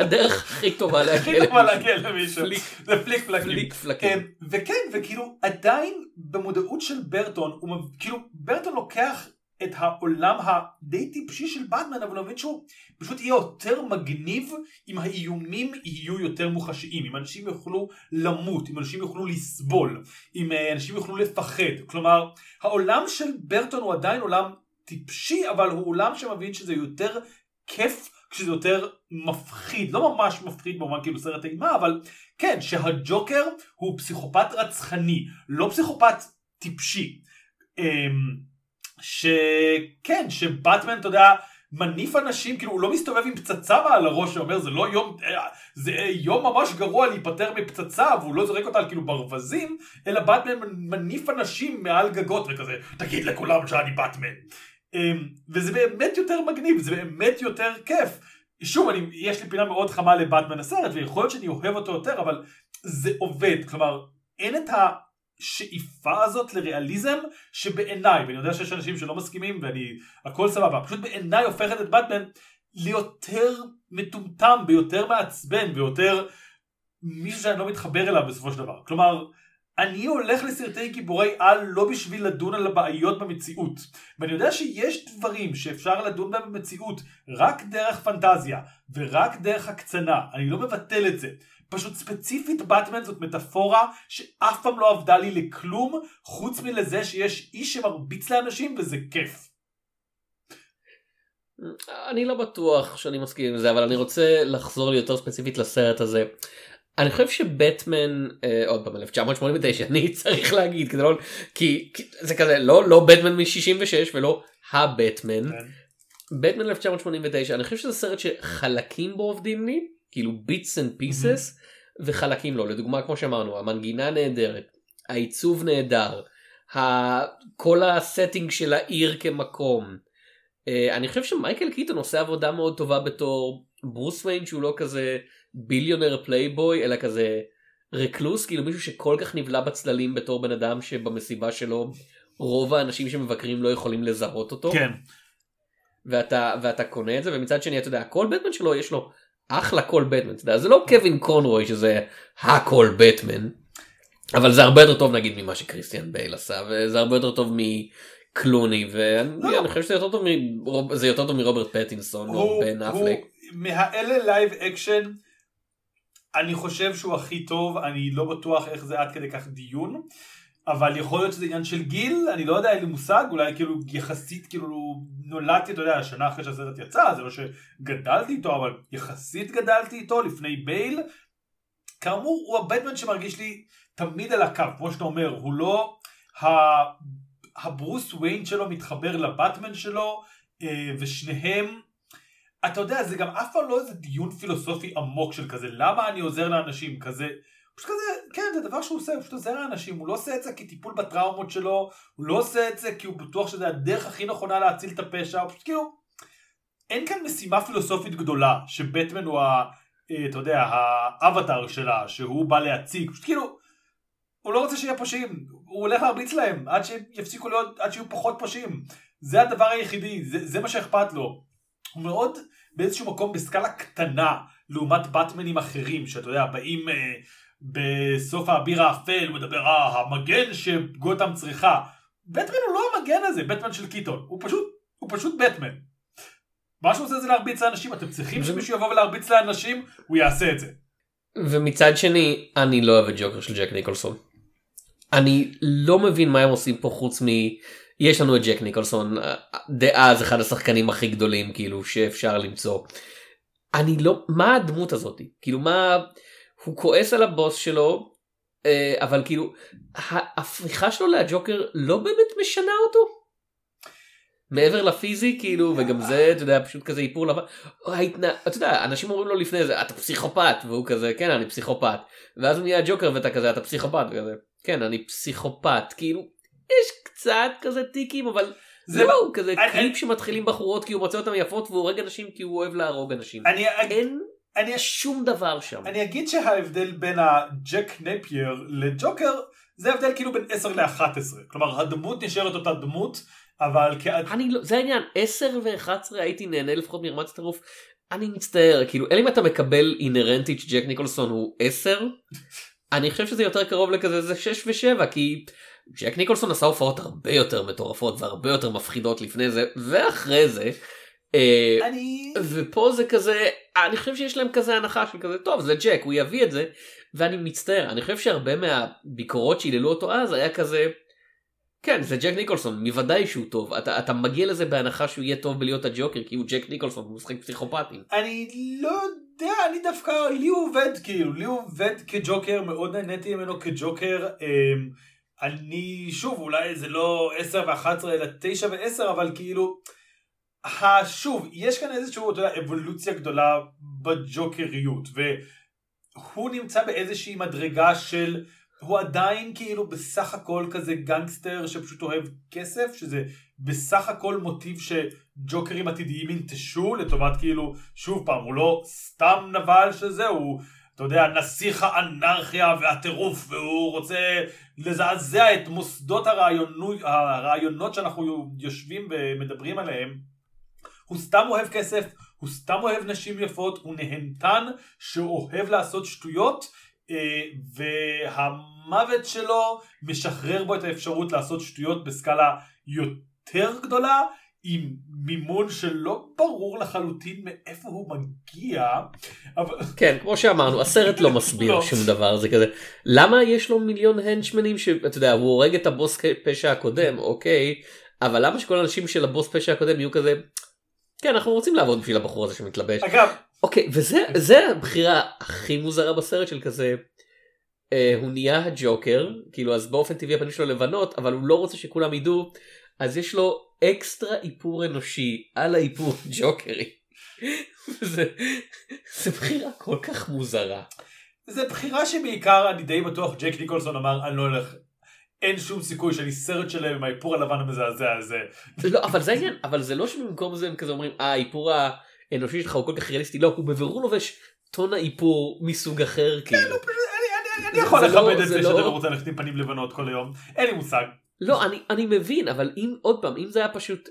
הדרך הכי טובה להגיע הכי טובה למישהו. להגיע למישהו. זה פליק פלקים. פליק פלקים. כן, וכן, וכאילו עדיין במודעות של ברטון, הוא כאילו ברטון לוקח את העולם הדי טיפשי של באטמן, אבל הוא מבין שהוא פשוט יהיה יותר מגניב אם האיומים יהיו יותר מוחשיים, אם אנשים יוכלו למות, אם אנשים יוכלו לסבול, אם אה, אנשים יוכלו לפחד. כלומר, העולם של ברטון הוא עדיין עולם טיפשי, אבל הוא עולם שמבין שזה יותר כיף כשזה יותר מפחיד, לא ממש מפחיד במובן כאילו סרט אימה, אבל כן, שהג'וקר הוא פסיכופת רצחני, לא פסיכופת טיפשי. אמ, שכן, שבטמן, אתה יודע, מניף אנשים, כאילו הוא לא מסתובב עם פצצה מעל הראש שאומר זה לא יום, אה, זה יום ממש גרוע להיפטר מפצצה והוא לא זורק אותה על כאילו ברווזים, אלא באטמן מניף אנשים מעל גגות וכזה, תגיד לכולם שאני באטמן. אמ, וזה באמת יותר מגניב, זה באמת יותר כיף. שוב, אני, יש לי פינה מאוד חמה לבטמן הסרט, ויכול להיות שאני אוהב אותו יותר, אבל זה עובד. כלומר, אין את השאיפה הזאת לריאליזם שבעיניי, ואני יודע שיש אנשים שלא מסכימים, ואני, הכל סבבה, פשוט בעיניי הופכת את באטמן ליותר מטומטם, ביותר מעצבן, ויותר מישהו שאני לא מתחבר אליו בסופו של דבר. כלומר, אני הולך לסרטי גיבורי על לא בשביל לדון על הבעיות במציאות. ואני יודע שיש דברים שאפשר לדון בהם במציאות רק דרך פנטזיה ורק דרך הקצנה. אני לא מבטל את זה. פשוט ספציפית באטמן זאת מטאפורה שאף פעם לא עבדה לי לכלום חוץ מלזה שיש איש שמרביץ לאנשים וזה כיף. אני לא בטוח שאני מסכים עם זה אבל אני רוצה לחזור לי יותר ספציפית לסרט הזה. אני חושב שבטמן אה, עוד פעם 1989 אני צריך להגיד כדי לא כי, כי זה כזה לא לא בטמן מ-66 ולא הבטמן כן. בטמן 1989 אני חושב שזה סרט שחלקים בו עובדים לי כאילו bits and pieces וחלקים לא לדוגמה כמו שאמרנו המנגינה נהדרת העיצוב נהדר כל ה setting של העיר כמקום. אה, אני חושב שמייקל קיטון עושה עבודה מאוד טובה בתור ברוס ויין שהוא לא כזה ביליונר פלייבוי אלא כזה recluse כאילו מישהו שכל כך נבלע בצללים בתור בן אדם שבמסיבה שלו רוב האנשים שמבקרים לא יכולים לזהות אותו. כן. ואתה ואתה קונה את זה ומצד שני אתה יודע כל בטמן שלו יש לו אחלה קול בטמן אתה יודע, זה לא קווין קונרוי שזה הקול בטמן. אבל זה הרבה יותר טוב נגיד ממה שקריסטיאן בייל עשה וזה הרבה יותר טוב מקלוני ואני לא. אני חושב שזה יותר טוב מרוב- זה יותר טוב מרוברט פטינסון או הוא, בן אפלק. מהאלה live action אני חושב שהוא הכי טוב אני לא בטוח איך זה עד כדי כך דיון אבל יכול להיות שזה עניין של גיל אני לא יודע אין לי מושג אולי כאילו יחסית כאילו נולדתי אתה יודע שנה אחרי שהסרט יצא זה לא שגדלתי איתו אבל יחסית גדלתי איתו לפני בייל. כאמור הוא הבטמן שמרגיש לי תמיד על הקו כמו שאתה אומר הוא לא הברוס וויין שלו מתחבר לבטמן שלו אה, ושניהם אתה יודע זה גם אף פעם לא איזה דיון פילוסופי עמוק של כזה למה אני עוזר לאנשים כזה פשוט כזה כן זה דבר שהוא עושה הוא פשוט עוזר לאנשים הוא לא עושה את זה כטיפול בטראומות שלו הוא לא עושה את זה כי הוא בטוח שזה הדרך הכי נכונה להציל את הפשע הוא פשוט כאילו אין כאן משימה פילוסופית גדולה שבטמן הוא ה... אה, אתה יודע האבטר שלה שהוא בא להציג פשוט כאילו הוא לא רוצה שיהיה פושעים הוא הולך להרביץ להם עד שיפסיקו להיות עד שיהיו פחות פושעים. זה הדבר היחידי זה, זה מה שאכפת לו. הוא מאוד באיזשהו מקום בסקאלה קטנה לעומת באטמנים אחרים שאתה יודע באים אה, בסוף האביר האפל הוא מדבר אה המגן שגותם צריכה בטמן הוא לא המגן הזה בטמן של קיטון הוא פשוט הוא פשוט בטמן. מה שהוא עושה זה להרביץ לאנשים אתם צריכים שמישהו יבוא ולהרביץ לאנשים הוא יעשה את זה. ומצד שני אני לא אוהב את ג'וקר של ג'ק ניקולסון. אני לא מבין מה הם עושים פה חוץ מ... יש לנו את ג'ק ניקולסון דאז אחד השחקנים הכי גדולים כאילו שאפשר למצוא. אני לא מה הדמות הזאת כאילו מה הוא כועס על הבוס שלו אה, אבל כאילו ההפיכה שלו לג'וקר לא באמת משנה אותו. מעבר לפיזי כאילו וגם זה אתה יודע פשוט כזה איפור לבן. אתה יודע אנשים אומרים לו לפני זה אתה פסיכופת והוא כזה כן אני פסיכופת ואז הוא נהיה ג'וקר ואתה כזה אתה פסיכופת וכזה כן אני פסיכופת כאילו יש קצת כזה טיקים אבל זה לא- הוא כזה קליפ שמתחילים בחורות כי הוא מוצא אותם יפות והוא הורג אנשים כי הוא אוהב להרוג אנשים אני, אין אני, שום דבר שם. אני אגיד שההבדל בין הג'ק נפייר לג'וקר זה הבדל כאילו בין 10 ל-11 כלומר הדמות נשארת אותה דמות אבל כעד... אני לא זה העניין. 10 ו-11 הייתי נהנה לפחות מרמת הטירוף. אני מצטער כאילו אלא אם אתה מקבל אינרנטית שג'ק ניקולסון הוא 10 אני חושב שזה יותר קרוב לכזה זה 6 ו7 כי ג'ק ניקולסון עשה הופעות הרבה יותר מטורפות והרבה יותר מפחידות לפני זה ואחרי זה. אה, אני... ופה זה כזה אני חושב שיש להם כזה הנחה של כזה טוב זה ג'ק הוא יביא את זה ואני מצטער אני חושב שהרבה מהביקורות שהיללו אותו אז היה כזה. כן זה ג'ק ניקולסון מוודאי שהוא טוב אתה, אתה מגיע לזה בהנחה שהוא יהיה טוב בלהיות הג'וקר כי הוא ג'ק ניקולסון הוא משחק פסיכופטים. אני לא יודע, אני דווקא, לי הוא עובד כאילו, לי הוא עובד כג'וקר, מאוד נהניתי ממנו כג'וקר. אמ, אני, שוב, אולי זה לא 10 ו-11 אלא 9 ו-10, אבל כאילו, שוב, יש כאן איזושהי, אבולוציה גדולה בג'וקריות, והוא נמצא באיזושהי מדרגה של, הוא עדיין כאילו בסך הכל כזה גנגסטר שפשוט אוהב כסף, שזה בסך הכל מוטיב שג'וקרים עתידיים ינטשו לטובת כאילו, שוב פעם, הוא לא סתם נבל שזה, הוא, אתה יודע, נסיך האנרכיה והטירוף, והוא רוצה לזעזע את מוסדות הרעיונות, הרעיונות שאנחנו יושבים ומדברים עליהם. הוא סתם אוהב כסף, הוא סתם אוהב נשים יפות, הוא נהנתן שאוהב לעשות שטויות, אה, והמוות שלו משחרר בו את האפשרות לעשות שטויות בסקאלה יותר גדולה, עם מימון שלא ברור לחלוטין מאיפה הוא מגיע, אבל... כן כמו שאמרנו הסרט לא מסביר לא. שום דבר זה כזה למה יש לו מיליון הנצ'מנים שאתה יודע הוא הורג את הבוס פשע הקודם אוקיי אבל למה שכל האנשים של הבוס פשע הקודם יהיו כזה. כן אנחנו רוצים לעבוד בשביל הבחור הזה שמתלבש אגב, אוקיי וזה זה הבחירה הכי מוזרה בסרט של כזה. אה, הוא נהיה הג'וקר כאילו אז באופן טבעי הפנים שלו לבנות אבל הוא לא רוצה שכולם ידעו אז יש לו אקסטרה איפור אנושי על האיפור ג'וקרי. <laughs> זה, זה בחירה כל כך מוזרה. זו בחירה שבעיקר אני די בטוח ג'ק ניקולסון אמר אני לא הולך, אין שום סיכוי שאני סרט שלם עם האיפור הלבן המזעזע הזה. לא אבל זה העניין אבל זה לא שבמקום זה הם כזה אומרים אה האיפור האנושי שלך הוא כל כך ריאליסטי לא הוא בבירור לובש טון האיפור מסוג אחר כאילו. אני, אני, אני יכול לא- לכבד את זה לא- שאתה לא רוצה ללכת עם פנים לבנות כל היום, אין לי מושג. לא, אני, אני מבין, אבל אם, עוד פעם, אם זה היה פשוט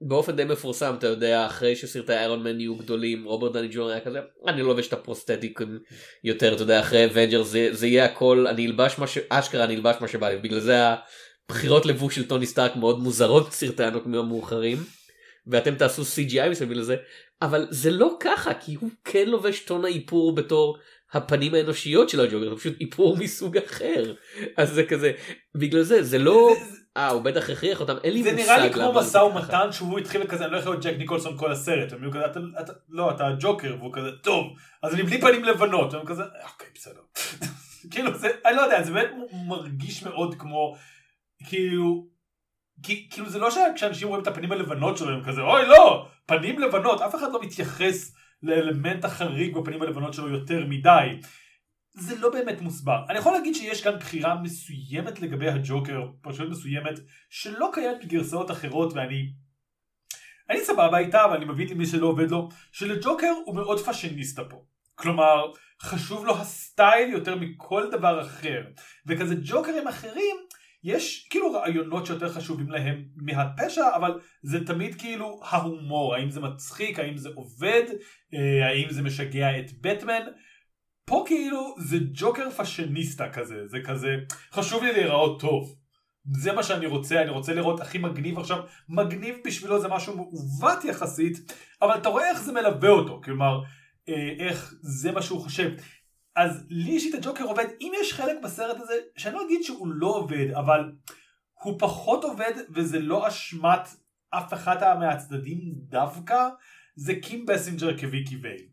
באופן די מפורסם, אתה יודע, אחרי שסרטי איירון מן יהיו גדולים, רוברט דאוני ג'וניור היה כזה, אני לא לובש את ה prosthetics יותר, אתה יודע, אחרי אבנג'רס זה, זה יהיה הכל, אני אלבש מה ש... אשכרה אני אלבש מה שבא לי, בגלל זה הבחירות לבוש של טוני סטארק מאוד מוזרות בסרטי הנוקמים המאוחרים, ואתם תעשו CGI מסביב לזה, אבל זה לא ככה, כי הוא כן לובש טון האיפור בתור הפנים האנושיות של הג'וקר, זה פשוט איפור מסוג אחר. אז זה כזה, בגלל זה, זה לא... אה, הוא בטח הכריח אותם, אין לי זה מושג. נראה לי כמו משא זה. ומתן שהוא התחיל כזה, אני לא יכול להיות ג'ק ניקולסון כל הסרט. והם היו כזה, "אתה- לא, אתה הג'וקר, והוא כזה, טוב, אז אני בלי פנים לבנות. והם כזה, אוקיי, בסדר. <laughs> כאילו, זה, אני לא יודע, זה באמת מרגיש מאוד כמו, כאילו, כי, כאילו זה לא שכשאנשים רואים את הפנים הלבנות שלו הם כזה אוי לא פנים לבנות אף אחד לא מתייחס לאלמנט החריג בפנים הלבנות שלו יותר מדי. זה לא באמת מוסבר. אני יכול להגיד שיש כאן בחירה מסוימת לגבי הג'וקר, פרשנות מסוימת, שלא קיימת בגרסאות אחרות ואני... אני סבבה איתה, אבל אני מבין למי שלא עובד לו, שלג'וקר הוא מאוד פאשיניסטה פה. כלומר, חשוב לו הסטייל יותר מכל דבר אחר. וכזה ג'וקרים אחרים, יש כאילו רעיונות שיותר חשובים להם מהפשע, אבל זה תמיד כאילו ההומור, האם זה מצחיק, האם זה עובד, אה, האם זה משגע את בטמן. פה כאילו זה ג'וקר פאשיניסטה כזה, זה כזה, חשוב לי להיראות טוב. זה מה שאני רוצה, אני רוצה לראות הכי מגניב עכשיו, מגניב בשבילו זה משהו מעוות יחסית, אבל אתה רואה איך זה מלווה אותו, כלומר, אה, איך זה מה שהוא חושב. אז לי אישית הג'וקר עובד, אם יש חלק בסרט הזה, שאני לא אגיד שהוא לא עובד, אבל הוא פחות עובד וזה לא אשמת אף אחד מהצדדים דווקא, זה קים בסינג'ר כוויקי וייל.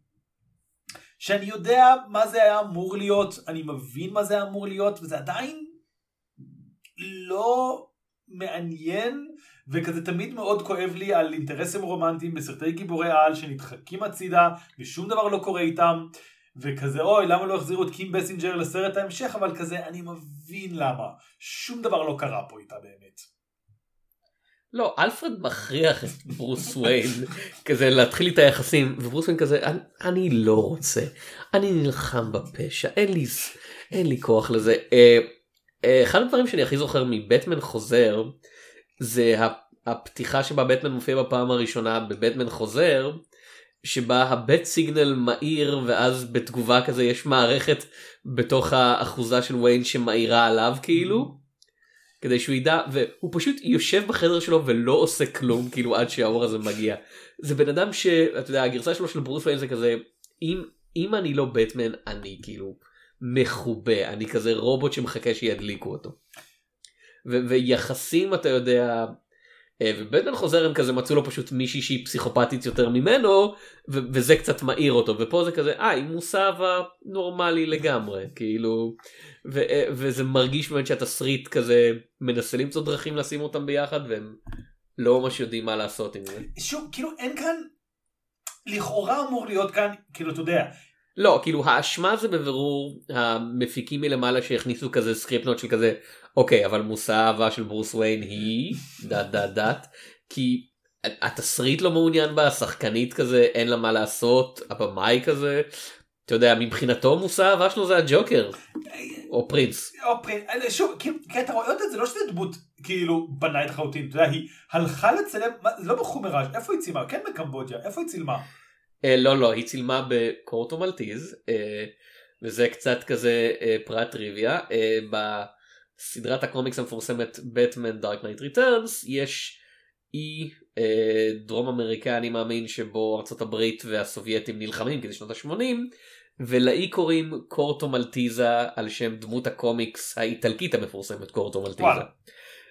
שאני יודע מה זה היה אמור להיות, אני מבין מה זה היה אמור להיות, וזה עדיין לא מעניין, וכזה תמיד מאוד כואב לי על אינטרסים רומנטיים בסרטי גיבורי על שנדחקים הצידה, ושום דבר לא קורה איתם, וכזה אוי למה לא החזירו את קים בייסינגר לסרט ההמשך, אבל כזה אני מבין למה, שום דבר לא קרה פה איתה באמת. לא, אלפרד מכריח את ברוס וויין <laughs> כזה להתחיל איתה יחסים, וברוס וויין כזה, "אני- אני לא רוצה, אני נלחם בפשע, אין לי, אין לי כוח לזה. אה, אה, אחד הדברים שאני הכי זוכר מבטמן חוזר, זה הפתיחה שבה בטמן מופיע בפעם הראשונה בבטמן חוזר, שבה הבט סיגנל מאיר ואז בתגובה כזה יש מערכת בתוך האחוזה של וויין שמאירה עליו כאילו. כדי שהוא ידע והוא פשוט יושב בחדר שלו ולא עושה כלום כאילו עד שהאור הזה מגיע. זה בן אדם שאתה יודע הגרסה שלו של ברוס וויין זה כזה אם אם אני לא בטמן אני כאילו מחובה אני כזה רובוט שמחכה שידליקו אותו. ויחסים אתה יודע ובטמן חוזר הם כזה מצאו לו פשוט מישהי שהיא פסיכופתית יותר ממנו ו- וזה קצת מעיר אותו ופה זה כזה אה היא מוסאווה נורמלי לגמרי <laughs> כאילו ו- אה, וזה מרגיש באמת שהתסריט כזה מנסה למצוא דרכים לשים אותם ביחד והם לא ממש יודעים מה לעשות עם זה. שוב, כאילו אין כאן, לכאורה אמור להיות כאן, כאילו אתה יודע, לא כאילו האשמה זה בבירור המפיקים מלמעלה שהכניסו כזה סקריפט של כזה אוקיי אבל מושא האהבה של ברוס וויין היא דה דה דה כי התסריט לא מעוניין בה השחקנית כזה אין לה מה לעשות הבמאי כזה אתה יודע מבחינתו מושא האהבה שלו זה הג'וקר או פרינס או פרינס, אה, שוב, כי אתה רואה אותה, זה לא שזה דמות כאילו בנאלית לחלוטין, אתה יודע, היא הלכה לצלם, לא בחומראז', איפה היא צילמה? כן בקמבודיה, איפה היא צילמה? אה, לא לא היא צילמה בקורטו מלטיז אה, וזה קצת כזה אה, פרט טריוויה אה, בסדרת הקומיקס המפורסמת בטמן Dark Knight Returns יש אי אה, דרום אמריקאי אני מאמין שבו ארצות הברית והסובייטים נלחמים כדי שנות ה-80 ולאי קוראים קורטו מלטיזה על שם דמות הקומיקס האיטלקית המפורסמת קורטו מלטיזה. וואלה.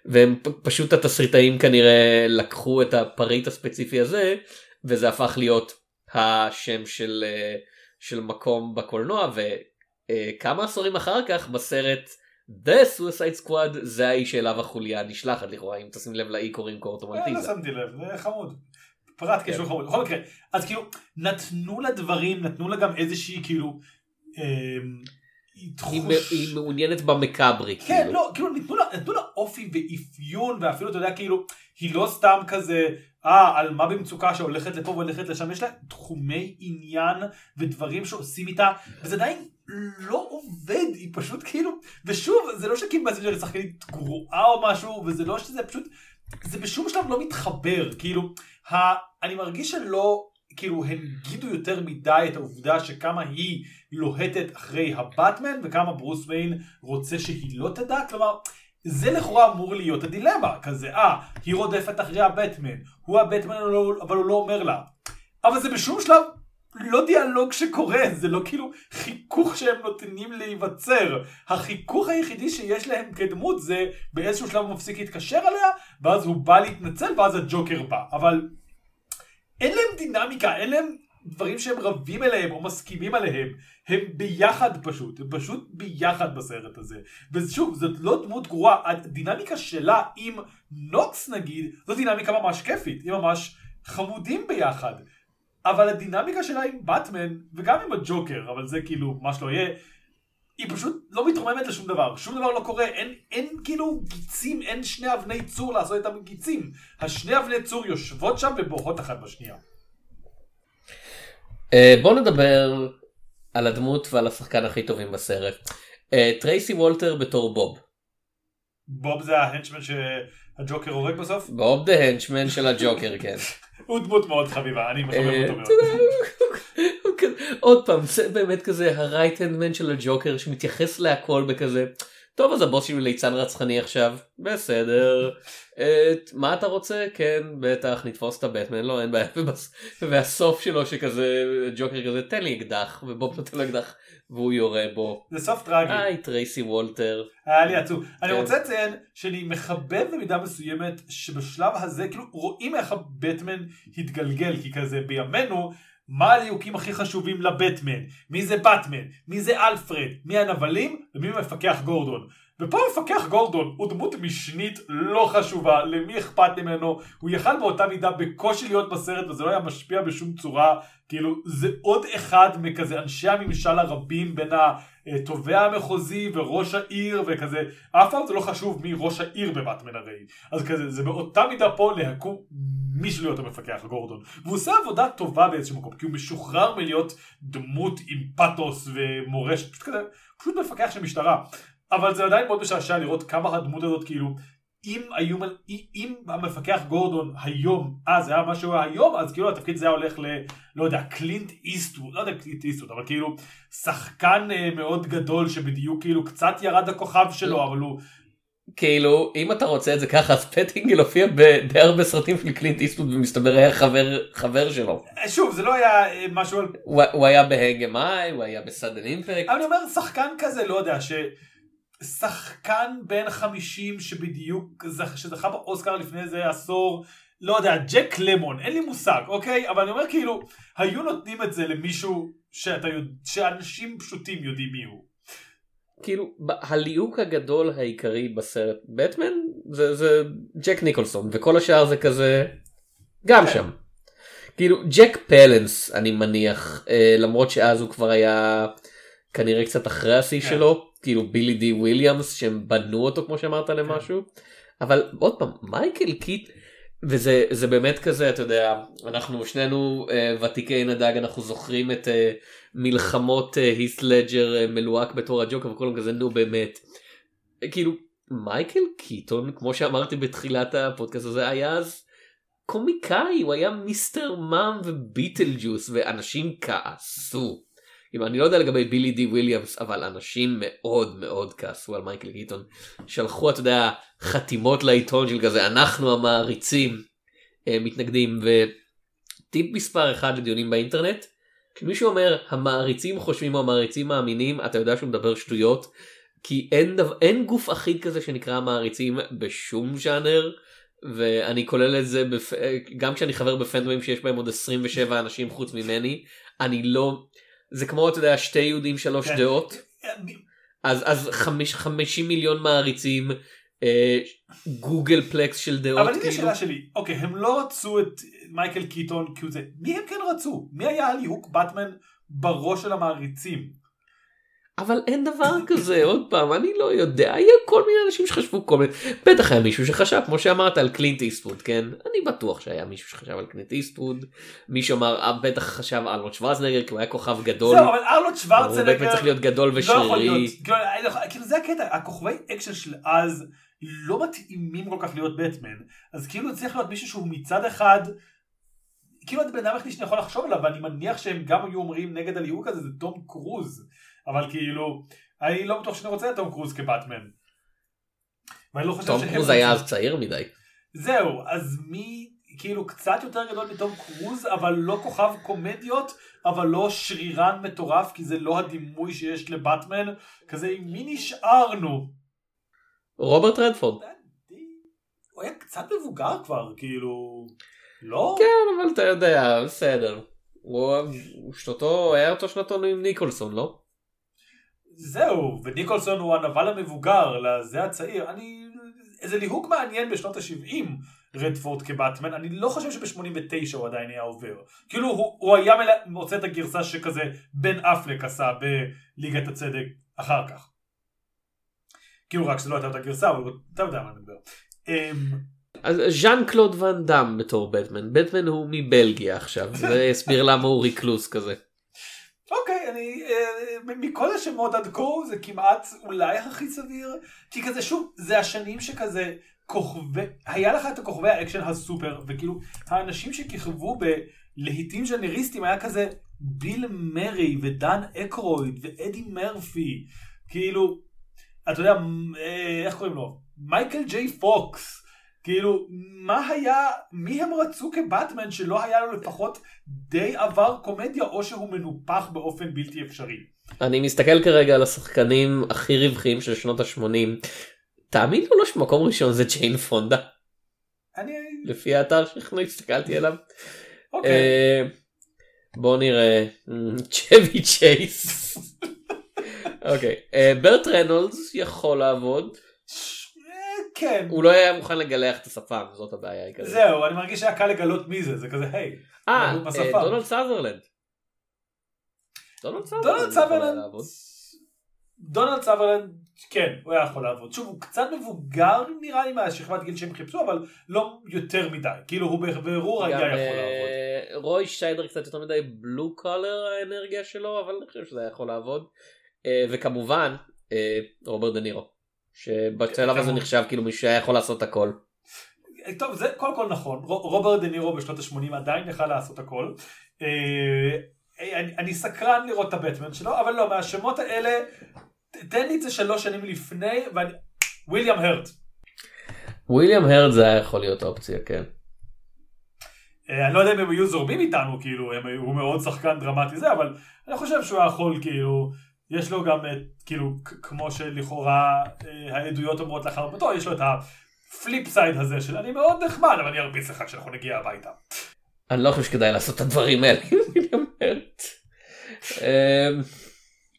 והם פשוט התסריטאים כנראה לקחו את הפריט הספציפי הזה וזה הפך להיות השם של, אה, של מקום בקולנוע וכמה עשורים אחר כך בסרט The Suicide Squad זה האיש שאליו החוליה נשלחת לכאורה אם תשים לב לאי קוראים קורטו אה, לא מלטיזה. שמתי לב, זה חמוד. פרט כן. קשור חמוד. בכל מקרה, אז כאילו, נתנו לה דברים, נתנו לה גם איזושהי כאילו, אמ, היא, מעוניינת במקאברי. כן, כאילו. לא, כאילו נתנו לה, נתנו לה אופי ואפיון, ואפילו אתה יודע, כאילו, היא לא סתם כזה, אה, על מה במצוקה שהולכת לפה והולכת לשם, יש לה תחומי עניין ודברים שעושים איתה, וזה עדיין לא עובד, היא פשוט כאילו, ושוב, זה לא שקים מסנג'ר היא שחקנית גרועה או משהו, וזה לא שזה פשוט, זה בשום שלב לא מתחבר, כאילו, ה, אני מרגיש שלא, כאילו, הנגידו יותר מדי את העובדה שכמה היא לוהטת אחרי הבטמן, וכמה ברוס ויין רוצה שהיא לא תדע, כלומר, זה לכאורה אמור להיות הדילמה, כזה, אה, היא רודפת אחרי הבטמן, הוא הבטמן אבל הוא לא אומר לה. אבל זה בשום שלב לא דיאלוג שקורה, זה לא כאילו חיכוך שהם נותנים להיווצר. החיכוך היחידי שיש להם כדמות זה באיזשהו שלב הוא מפסיק להתקשר אליה, ואז הוא בא להתנצל ואז הג'וקר בא. אבל אין להם דינמיקה, אין להם דברים שהם רבים אליהם או מסכימים עליהם. הם ביחד פשוט, הם פשוט ביחד בסרט הזה. ושוב, זאת לא דמות גרועה, הדינמיקה שלה עם נוקס נגיד, זו דינמיקה ממש כיפית, הם ממש חמודים ביחד. אבל הדינמיקה שלה עם באטמן, וגם עם הג'וקר, אבל זה כאילו מה שלא יהיה, היא פשוט לא מתרוממת לשום דבר, שום דבר לא קורה, אין, אין כאילו גיצים, אין שני אבני צור לעשות איתם גיצים. השני אבני צור יושבות שם ובוהות אחת בשנייה. אה, בוא נדבר על הדמות ועל השחקן הכי טובים בסרט. אה, טרייסי וולטר בתור בוב. בוב זה ה henchman שהג'וקר הורג בסוף? בוב the henchman של הג'וקר <laughs> כן. הוא דמות מאוד חביבה, אני מחבב אה, אותו מאוד. עוד פעם זה באמת כזה ה right hand man של הג'וקר שמתייחס להכל בכזה טוב אז הבוס שלי ליצן רצחני עכשיו. בסדר. את מה אתה רוצה? כן בטח נתפוס את הבטמן. לא אין בעיה. ובס- והסוף שלו שכזה ג'וקר כזה תן לי אקדח. ובוב נותן לו אקדח והוא יורה בו. זה סוף טרגי. היי טרייסי וולטר. היה לי עצוב. אני כן. רוצה לציין שאני מחבב במידה מסוימת שבשלב הזה כאילו רואים איך הבטמן התגלגל כי כזה בימינו מה הליהוקים הכי חשובים לבטמן? מי זה באטמן מי זה אלפרד? מי הנבלים? ומי מפקח גורדון. ופה מפקח גורדון הוא דמות משנית לא חשובה למי אכפת ממנו? הוא יכל באותה מידה בקושי להיות בסרט וזה לא היה משפיע בשום צורה. כאילו זה עוד אחד מכזה אנשי הממשל הרבים בין התובע המחוזי וראש העיר וכזה. אף פעם זה לא חשוב מי ראש העיר בבטמן הרי אז כזה זה באותה מידה פה להקום מישהו להיות המפקח גורדון. והוא עושה עבודה טובה באיזשהו מקום כי הוא משוחרר מלהיות דמות עם פאתוס ומורשת. פשוט כזה פשוט מפקח של משטרה אבל זה עדיין מאוד משעשע לראות כמה הדמות הזאת כאילו אם היו, אם המפקח גורדון היום, אז היה מה שהוא היה היום, אז כאילו התפקיד הזה היה הולך ל... לא יודע, קלינט איסטווד, לא יודע קלינט איסטווד, אבל כאילו שחקן אה, מאוד גדול שבדיוק כאילו קצת ירד הכוכב שלו, אבל הוא... כאילו אם אתה רוצה את זה ככה אז פטינגל הופיע בדי הרבה סרטים של קלינט איסטווד ומסתבר היה חבר חבר שלו. אה, שוב, זה לא היה אה, משהו. הוא הוא היה בהגמאי הוא היה בסאדן אימפקט. אני אומר, שחקן כזה, לא יודע, ש... שחקן בן 50 שבדיוק, זכ- שזכה באוסקר לפני איזה עשור, לא יודע, ג'ק למון, אין לי מושג, אוקיי? אבל אני אומר כאילו, היו נותנים את זה למישהו שאתה יודע, שאנשים פשוטים יודעים מי הוא. כאילו הליהוק הגדול העיקרי בסרט בטמן זה זה ג'ק ניקולסון וכל השאר זה כזה גם כן. שם. כאילו ג'ק פלנס אני מניח אה, למרות שאז הוא כבר היה כנראה קצת אחרי השיא כן. שלו כאילו בילי די וויליאמס שהם בנו אותו כמו שאמרת למשהו אבל עוד פעם מייקל קיטון זה זה באמת כזה אתה יודע אנחנו שנינו אה, ותיקי נדג אנחנו זוכרים את אה, מלחמות אה, הית' לדג'ר אה, מלוהק בתור הג'וקר וכולם כזה נו באמת. כאילו מייקל קיטון כמו שאמרתי בתחילת הפודקאסט הזה היה אז קומיקאי הוא היה Mr. Mom ו Beetlejuice ואנשים כעסו. כאילו, אני לא יודע לגבי בילי די וויליאמס אבל אנשים מאוד מאוד כעסו על מייקל קיטון שלחו אתה יודע חתימות לעיתון של כזה אנחנו המעריצים אה, מתנגדים וטיפ מספר אחד לדיונים באינטרנט כשמישהו אומר המעריצים חושבים או המעריצים מאמינים אתה יודע שהוא מדבר שטויות כי אין, דבר, אין גוף אחיד כזה שנקרא מעריצים בשום ז'אנר ואני כולל את זה בפ... גם כשאני חבר בפנדומים שיש בהם עוד 27 אנשים חוץ ממני אני לא זה כמו אתה יודע שתי יהודים שלוש כן. דעות אז אז חמיש, 50 מיליון מעריצים אה, גוגל פלקס של דעות אבל הנה כאילו. השאלה שלי, אוקיי, הם לא רצו את מייקל קיטון כי הוא זה, מי הם כן רצו? מי היה הליהוק באטמן בראש של המעריצים? אבל אין דבר כזה עוד פעם אני לא יודע היה כל מיני אנשים שחשבו כל מיני בטח היה מישהו שחשב כמו שאמרת על קלינט איסטווד כן אני בטוח שהיה מישהו שחשב על קלינט איסטווד מישהו אמר "אה, בטח חשב ארנולד שוורצנגר כי הוא היה כוכב גדול. זהו, אבל ארלון הוא באמת שוורצנגר צריך להיות גדול לא ושרירי. כאילו, לא כאילו זה הקטע, הכוכבי אקשן של אז לא מתאימים כל כך להיות בטמן. אז כאילו צריך להיות מישהו שהוא מצד אחד, כאילו את בן אדם היחידי שאני יכול לחשוב עליו, ואני מניח שהם גם היו אומרים נגד הליהוק הזה, זה תום קרוז. אבל כאילו, אני לא בטוח שאני רוצה את תום קרוז כבטמן. ואני לא חושב תום קרוז היה רוצים- אז צעיר מדי. זהו, אז מי כאילו קצת יותר גדול מתום קרוז, אבל לא כוכב קומדיות, אבל לא שרירן מטורף, כי זה לא הדימוי שיש לבטמן, כזה עם מי נשארנו? רוברט רדפורד. הוא היה קצת מבוגר כבר, כאילו... לא? כן אבל אתה יודע בסדר. הוא שנתו היה אותו שנתון עם ניקולסון לא? זהו, וניקולסון הוא הנבל המבוגר, לזה הצעיר. אני... איזה ליהוק מעניין בשנות ה-70, רדפורד כבטמן, אני לא חושב שב-89 הוא עדיין היה עובר. כאילו הוא, הוא היה מלא, מוצא את הגרסה שכזה בן אפלק עשה בליגת הצדק אחר כך. כאילו רק שזה לא הייתה אותה גרסה, אבל אתה יודע מה אני מדבר. אמ, אז ז'אן קלוד ואן דאם בתור בטמן. בטמן הוא מבלגיה עכשיו. <laughs> זה יסביר למה הוא recluse כזה. אוקיי, אני, אה, מכל השמות עד כה זה כמעט אולי הכי סביר, כי כזה שוב, זה השנים שכזה כוכבי, היה לך את הכוכבי האקשן הסופר, וכאילו האנשים שכיכבו בלהיטים ז'אנריסטים היה כזה ביל מרי ודן אקרויד ואדי מרפי, כאילו, אתה יודע, אה, איך קוראים לו? מייקל ג'יי פוקס. כאילו, מה היה, מי הם רצו כבטמן שלא היה לו לפחות די עבר קומדיה או שהוא מנופח באופן בלתי אפשרי. אני מסתכל כרגע על השחקנים הכי רווחיים של שנות ה-80. תאמין או לא שמקום ראשון זה ג'יין פונדה אני, לפי האתר שאנחנו הסתכלתי עליו. אוקיי, אה, בוא נראה צ'בי צ'ייס. <laughs> אוקיי אה, ברט רנולדס יכול לעבוד כן, הוא לא היה מוכן לגלח את השפם זאת הבעיה העיקרית. זהו, אני מרגיש שהיה קל לגלות מי זה, זה כזה, היי, אה אה. דונלד סאזרלנד. דונלד סאזרלנד דונלד סאזרלנד. דונלד סאזרלנד, כן, הוא היה יכול לעבוד. שוב, הוא קצת מבוגר נראה לי מהשכבת גיל שהם חיפשו, אבל לא יותר מדי. כאילו, הוא בבירור היה יכול אה, לעבוד. רוי שיידר קצת יותר מדי blue collar האנרגיה שלו אבל אני חושב שזה היה יכול לעבוד. אה, וכמובן אה, רוברט דה נירו. שבשלב הזה כמובן. נחשב כאילו מישהו שהיה יכול לעשות הכל. טוב, זה קודם כל נכון. רו- רוברט דה נירו בשנות ה-80 עדיין יכל לעשות הכל. אה, אני, אני סקרן לראות את הבטמן שלו, אבל לא, מהשמות האלה, תן לי את זה שלוש שנים לפני, ואני... וויליאם הרט. וויליאם הרט זה היה יכול להיות אופציה כן. אה, אני לא יודע אם הם היו זורמים איתנו, כאילו, הם, הוא מאוד שחקן דרמטי זה, אבל אני חושב שהוא יכול, כאילו, יש לו גם את, כאילו, כ- כמו שלכאורה אה, העדויות אומרות לאחר מותו, יש לו את ה flip side הזה של אני מאוד נחמד, אבל אני ארביץ לך כשאנחנו נגיע הביתה. אני לא חושב שכדאי לעשות את הדברים האלה עם וויליאם הרט. אה,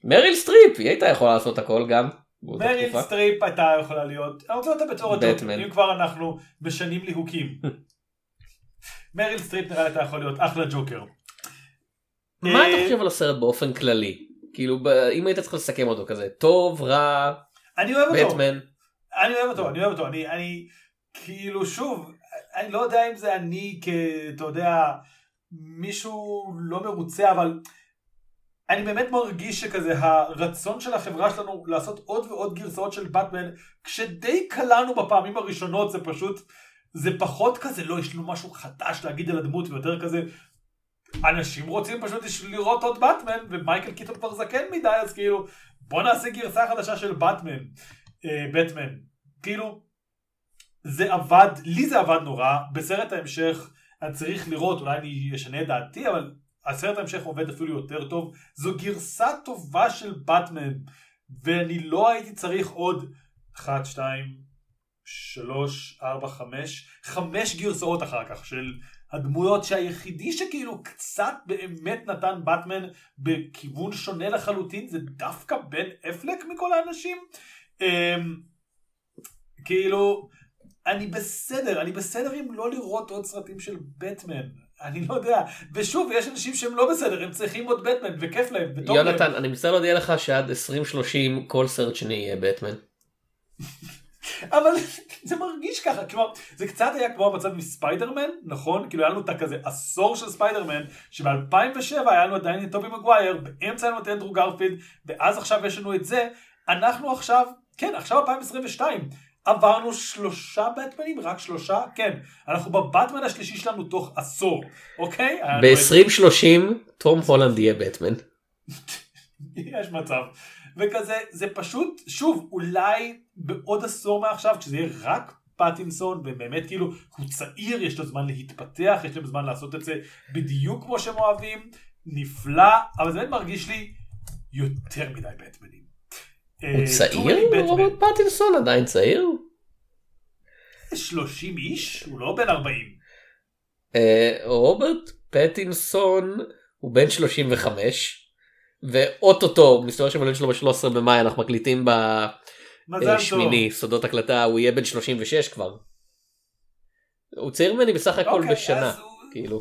מריל סטריפ היא הייתה יכולה לעשות הכל גם. מריל. סטריפ הייתה יכולה להיות, אני רוצה אותה בתור. הג'וקר, אם כבר אנחנו משנים ליהוקים. <laughs> מריל סטריפ נראה לי הייתה יכול להיות אחלה ג'וקר. מה אה, אתה חושב על הסרט באופן כללי? כאילו אם היית צריך לסכם אותו כזה טוב רע אני אוהב אותו. בטמן. אני אוהב אותו, אני אוהב אותו, אני, אני, כאילו, שוב, אני לא יודע אם זה אני כ... אתה יודע, מישהו לא מרוצה, אבל אני באמת מרגיש שכזה, הרצון של החברה שלנו לעשות עוד ועוד גרסאות של באטמן, כשדי קלענו בפעמים הראשונות, זה פשוט, זה פחות כזה, לא, יש לנו משהו חדש להגיד על הדמות, ויותר כזה, אנשים רוצים פשוט לראות עוד באטמן, ומייקל קיטון כבר זקן מדי, אז כאילו, בוא נעשה גרסה חדשה של באטמן, אה, בטמן. כאילו, זה עבד, לי זה עבד נורא, בסרט ההמשך אני צריך לראות, אולי אני אשנה את דעתי, אבל הסרט ההמשך עובד אפילו יותר טוב. זו גרסה טובה של באטמן, ואני לא הייתי צריך עוד 1, 2, 3, 4, 5, 5 גרסאות אחר כך של הדמויות שהיחידי שכאילו קצת באמת נתן באטמן בכיוון שונה לחלוטין זה דווקא בן אפלק מכל האנשים. אמ, כאילו, אני בסדר, אני בסדר עם לא לראות עוד סרטים של בטמן. אני לא יודע. ושוב, יש אנשים שהם לא בסדר, הם צריכים עוד בטמן, וכיף להם, וטוב להם. יונתן, אני מצטער להודיע לך שעד 2030 כל סרט שני יהיה בטמן. אבל זה מרגיש ככה, כלומר, זה קצת היה כמו המצב עם ספיידרמן, נכון? כאילו היה לנו את הכזה עשור של ספיידרמן, שב-2007 היה לנו עדיין את טובי מגווייר, באמצע היה לנו את אנדרו גרפילד, ואז עכשיו יש לנו את זה. אנחנו עכשיו, כן, עכשיו 2022, עברנו שלושה בטמנים, רק שלושה? כן. אנחנו בבטמן השלישי שלנו תוך עשור, אוקיי? היה לנו את- ב-2030 תום הולנד יהיה בטמן. <laughs> יש מצב. וכזה, זה פשוט, שוב, אולי בעוד עשור מעכשיו, כשזה יהיה רק פטינסון, ובאמת כאילו, הוא צעיר, יש לו זמן להתפתח, יש לו זמן לעשות את זה בדיוק כמו שהם אוהבים, נפלא, אבל זה באמת מרגיש לי יותר מדי בטמנים. הוא אה, צעיר? רוברט פטינסון עדיין צעיר? 30 ish? הוא לא בן 40. אה, רוברט פטינסון הוא בן 35 ואוטוטו מסתבר שהיומולדת שלו ב-13 במאי אנחנו מקליטים. בשמיני סודות הקלטה הוא יהיה בן 36 כבר. הוא צעיר ממני בסך הכל אוקיי, בשנה אז הוא- כאילו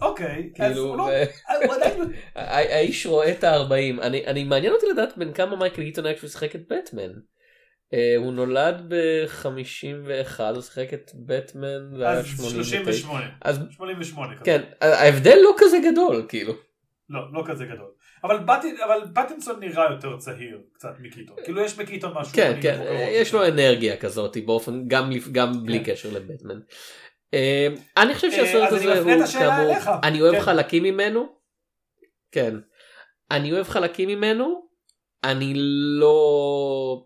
אוקיי, אז כאילו הוא לא... זה- הוא עדיין... <laughs> האיש רואה את ה-40 אני אני מעניין אותי לדעת בין כמה מייקל היטון היה כשהוא שיחק את בטמן. אה, הוא נולד ב-51 הוא שיחק את בטמן אז 89. 38. אז 88 כזה. כן ההבדל לא כזה גדול כאילו. לא, לא כזה גדול. אבל, בטי, אבל פטינסון נראה יותר צעיר קצת מקיטון. כאילו יש בקיטון משהו. כן כן יש לו. אנרגיה כזאת באופן גם גם בלי כן. קשר לבטמן. אה, אני חושב אה, שהסרט הזה הוא כאמור. אני אוהב כן. חלקים ממנו. כן. אני אוהב חלקים ממנו. אני לא.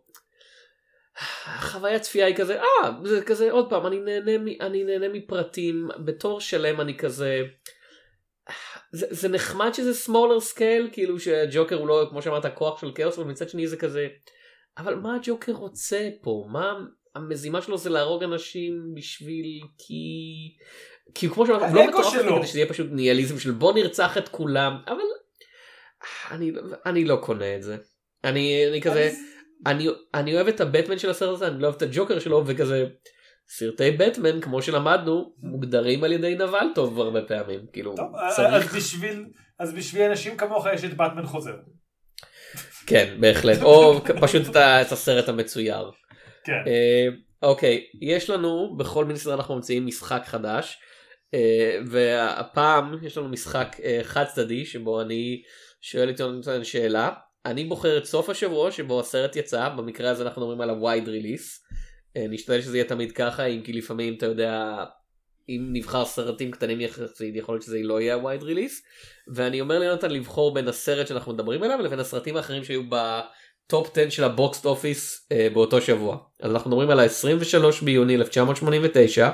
החוויית צפייה היא כזה אה זה כזה עוד פעם אני נהנה מ- אני נהנה מפרטים בתור שלם אני כזה. זה, זה נחמד שזה smaller scale כאילו שהג'וקר הוא לא כמו שאמרת כוח של כאוס אבל מצד שני זה כזה אבל מה הג'וקר רוצה פה מה המזימה שלו זה להרוג אנשים בשביל כי כי כמו שאמרת הוא לא מטורף שלו. כדי שזה יהיה פשוט ניהליזם של בוא נרצח את כולם אבל אני אני לא קונה את זה אני אני כזה אני אני אוהב את הבטמן של הסרט הזה אני לא אוהב את הג'וקר שלו וכזה סרטי בטמן כמו שלמדנו מוגדרים על ידי נבל טוב הרבה פעמים כאילו טוב, אז צריך בשביל, אז בשביל אנשים כמוך יש את באטמן חוזר. כן בהחלט או פשוט את הסרט המצויר. כן. אה, אוקיי יש לנו בכל מיני סרט אנחנו ממציאים משחק חדש אה, והפעם יש לנו משחק אה, חד צדדי שבו אני שואל את יונתן שאלה אני בוחר את סוף השבוע שבו הסרט יצא במקרה הזה אנחנו מדברים על ה-wide release. אה, נשתדל שזה יהיה תמיד ככה אם כי לפעמים אתה יודע אם נבחר סרטים קטנים יחסית יכול להיות שזה לא יהיה ה-wide release ואני אומר ליונתן לבחור בין הסרט שאנחנו מדברים עליו לבין הסרטים האחרים שהיו בטופ 10 של הבוקסט אופיס אה, באותו שבוע. אז אנחנו מדברים על ה-23 ביוני 1989.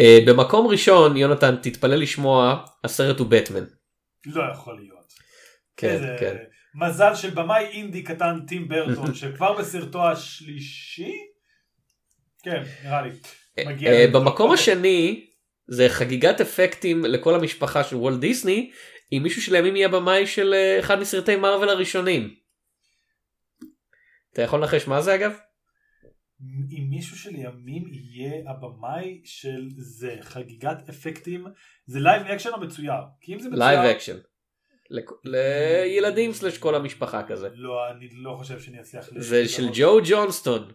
אה, במקום ראשון יונתן תתפלא לשמוע הסרט הוא בטמן. לא יכול להיות. כן איזה כן. מזל של במאי אינדי קטן טים ברטון <laughs> שכבר בסרטו השלישי? כן, נראה לי. אה, לנו. במקום. השני זה חגיגת אפקטים לכל המשפחה של וולט דיסני עם מישהו שלימים יהיה במאי של אה, אחד מסרטי מארוול הראשונים. אתה יכול לנחש מה זה אגב? אם מישהו שלימים יהיה הבמאי של זה חגיגת אפקטים זה live action או מצויר? כי אם זה מצויר... live action. לילדים סלש כל המשפחה כזה. לא, אני לא חושב שאני אצליח... זה. של ג'ו ג'ונסטון.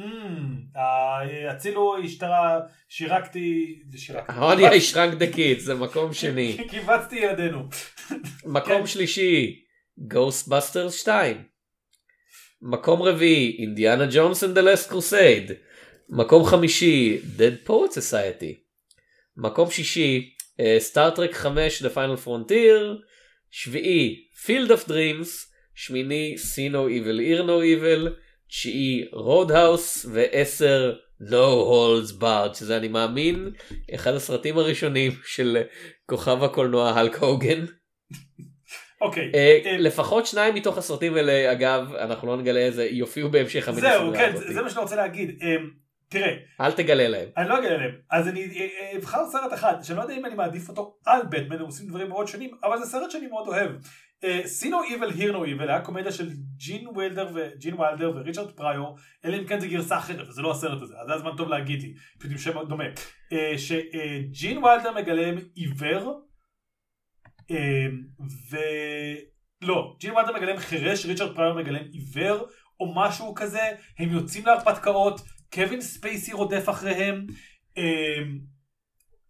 Mm, אה, הצילו השתרה, שירקתי, זה שירקתי. I shrunk the kids זה מקום שני. <laughs> קיבצתי ילדינו. מקום כן. שלישי Ghostbusters 2. מקום רביעי אינדיאנה ג'ונס and the last crusade. מקום חמישי Dead Poet Society. מקום שישי סטארטרק 5 The Final Frontier. שביעי Field of Dreams. שמיני See No Evil Ear No Evil. תשיעי Roadhouse ועשר No Holds Barred שזה אני מאמין אחד הסרטים הראשונים של כוכב הקולנוע הלק הוגן. אוקיי. אה, אה, לפחות שניים מתוך הסרטים האלה אגב אנחנו לא נגלה איזה יופיעו בהמשך המיני זהו, כן, הזאת. זה זה מה שאני רוצה להגיד. אמ, תראה, אל תגלה להם. אני לא אגיד עליהם. אז אני אה, אה, אבחר סרט אחד, שאני לא יודע אם אני מעדיף אותו על בטמן, הם עושים דברים מאוד שונים, אבל זה סרט שאני מאוד אוהב. No Evil, Hear No Evil היה קומדיה של ג'ין וילדר וג'ין ויילדר וריצ'רד פריור, אלא אם כן זה גרסה אחרת, וזה לא הסרט הזה, אז זה הזמן טוב להגיד לי, פשוט עם שם דומה. אה, שג'ין ויילדר מגלם עיוור, אה, ו... לא, ג'ין ויילדר מגלם חירש, ריצ'רד פריור מגלם עיוור, או משהו כזה, הם יוצאים להרפתקאות, קווין ספייסי רודף אחריהם. אה,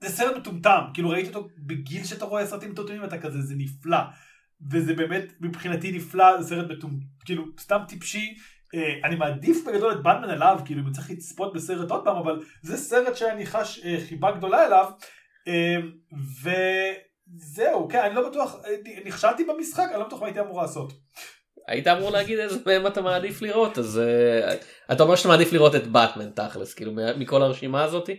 זה סרט מטומטם, כאילו ראיתי אותו בגיל שאתה רואה סרטים מטומטמים, אתה כזה, זה נפלא. וזה באמת מבחינתי נפלא, זה סרט מטומ... כאילו סתם טיפשי. אה, אני מעדיף בגדול את בנמן עליו, כאילו אם צריך לצפות בסרט עוד פעם, אבל זה סרט שאני חש אה, חיבה גדולה אליו. אה, וזהו, כן, אני לא בטוח, נכשלתי במשחק, אני לא בטוח מה הייתי אמור לעשות. היית אמור להגיד איזה מהם אתה מעדיף לראות אז אה, אתה אומר שאתה מעדיף לראות את באטמן תכלס כאילו מכל הרשימה הזאתי.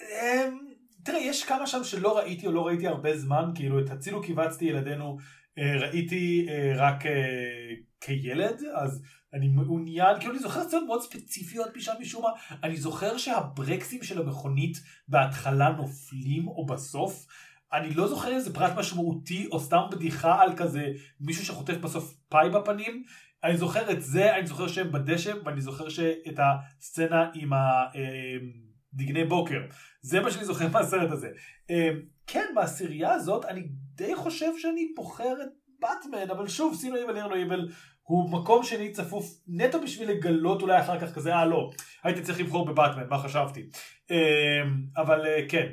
אמ, תראה, יש כמה שם שלא ראיתי או לא ראיתי הרבה זמן, כאילו את הצילו קיבצתי ילדינו ראיתי אה, רק אה, כילד, אז אני מעוניין, כאילו אני זוכר סצנות מאוד ספציפיות משם משום מה, אני זוכר שהברקסים של המכונית בהתחלה נופלים או בסוף, אני לא זוכר איזה פרט משמעותי או סתם בדיחה על כזה מישהו שחוטף בסוף פאי בפנים, אני זוכר את זה, אני זוכר שהם בדשא, ואני זוכר שאת הסצנה עם הדגני בוקר. זה מה שאני זוכר מהסרט הזה. אה, כן, בעשירייה הזאת אני די חושב שאני בוחר את באטמן, אבל שוב, סינו איבל, לירנו איבל, הוא מקום שני צפוף נטו בשביל לגלות אולי אחר כך כזה, אה לא, הייתי צריך לבחור בבאטמן, מה חשבתי. אה, אבל אה, כן.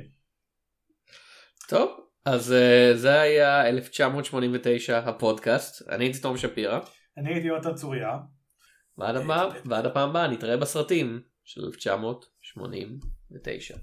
טוב אז אה, זה היה 1989 הפודקאסט אני הייתי תום שפירא. אני הייתי יונתן צוריה. ועד הפעם, ועד הפעם הבאה נתראה בסרטים של 1989.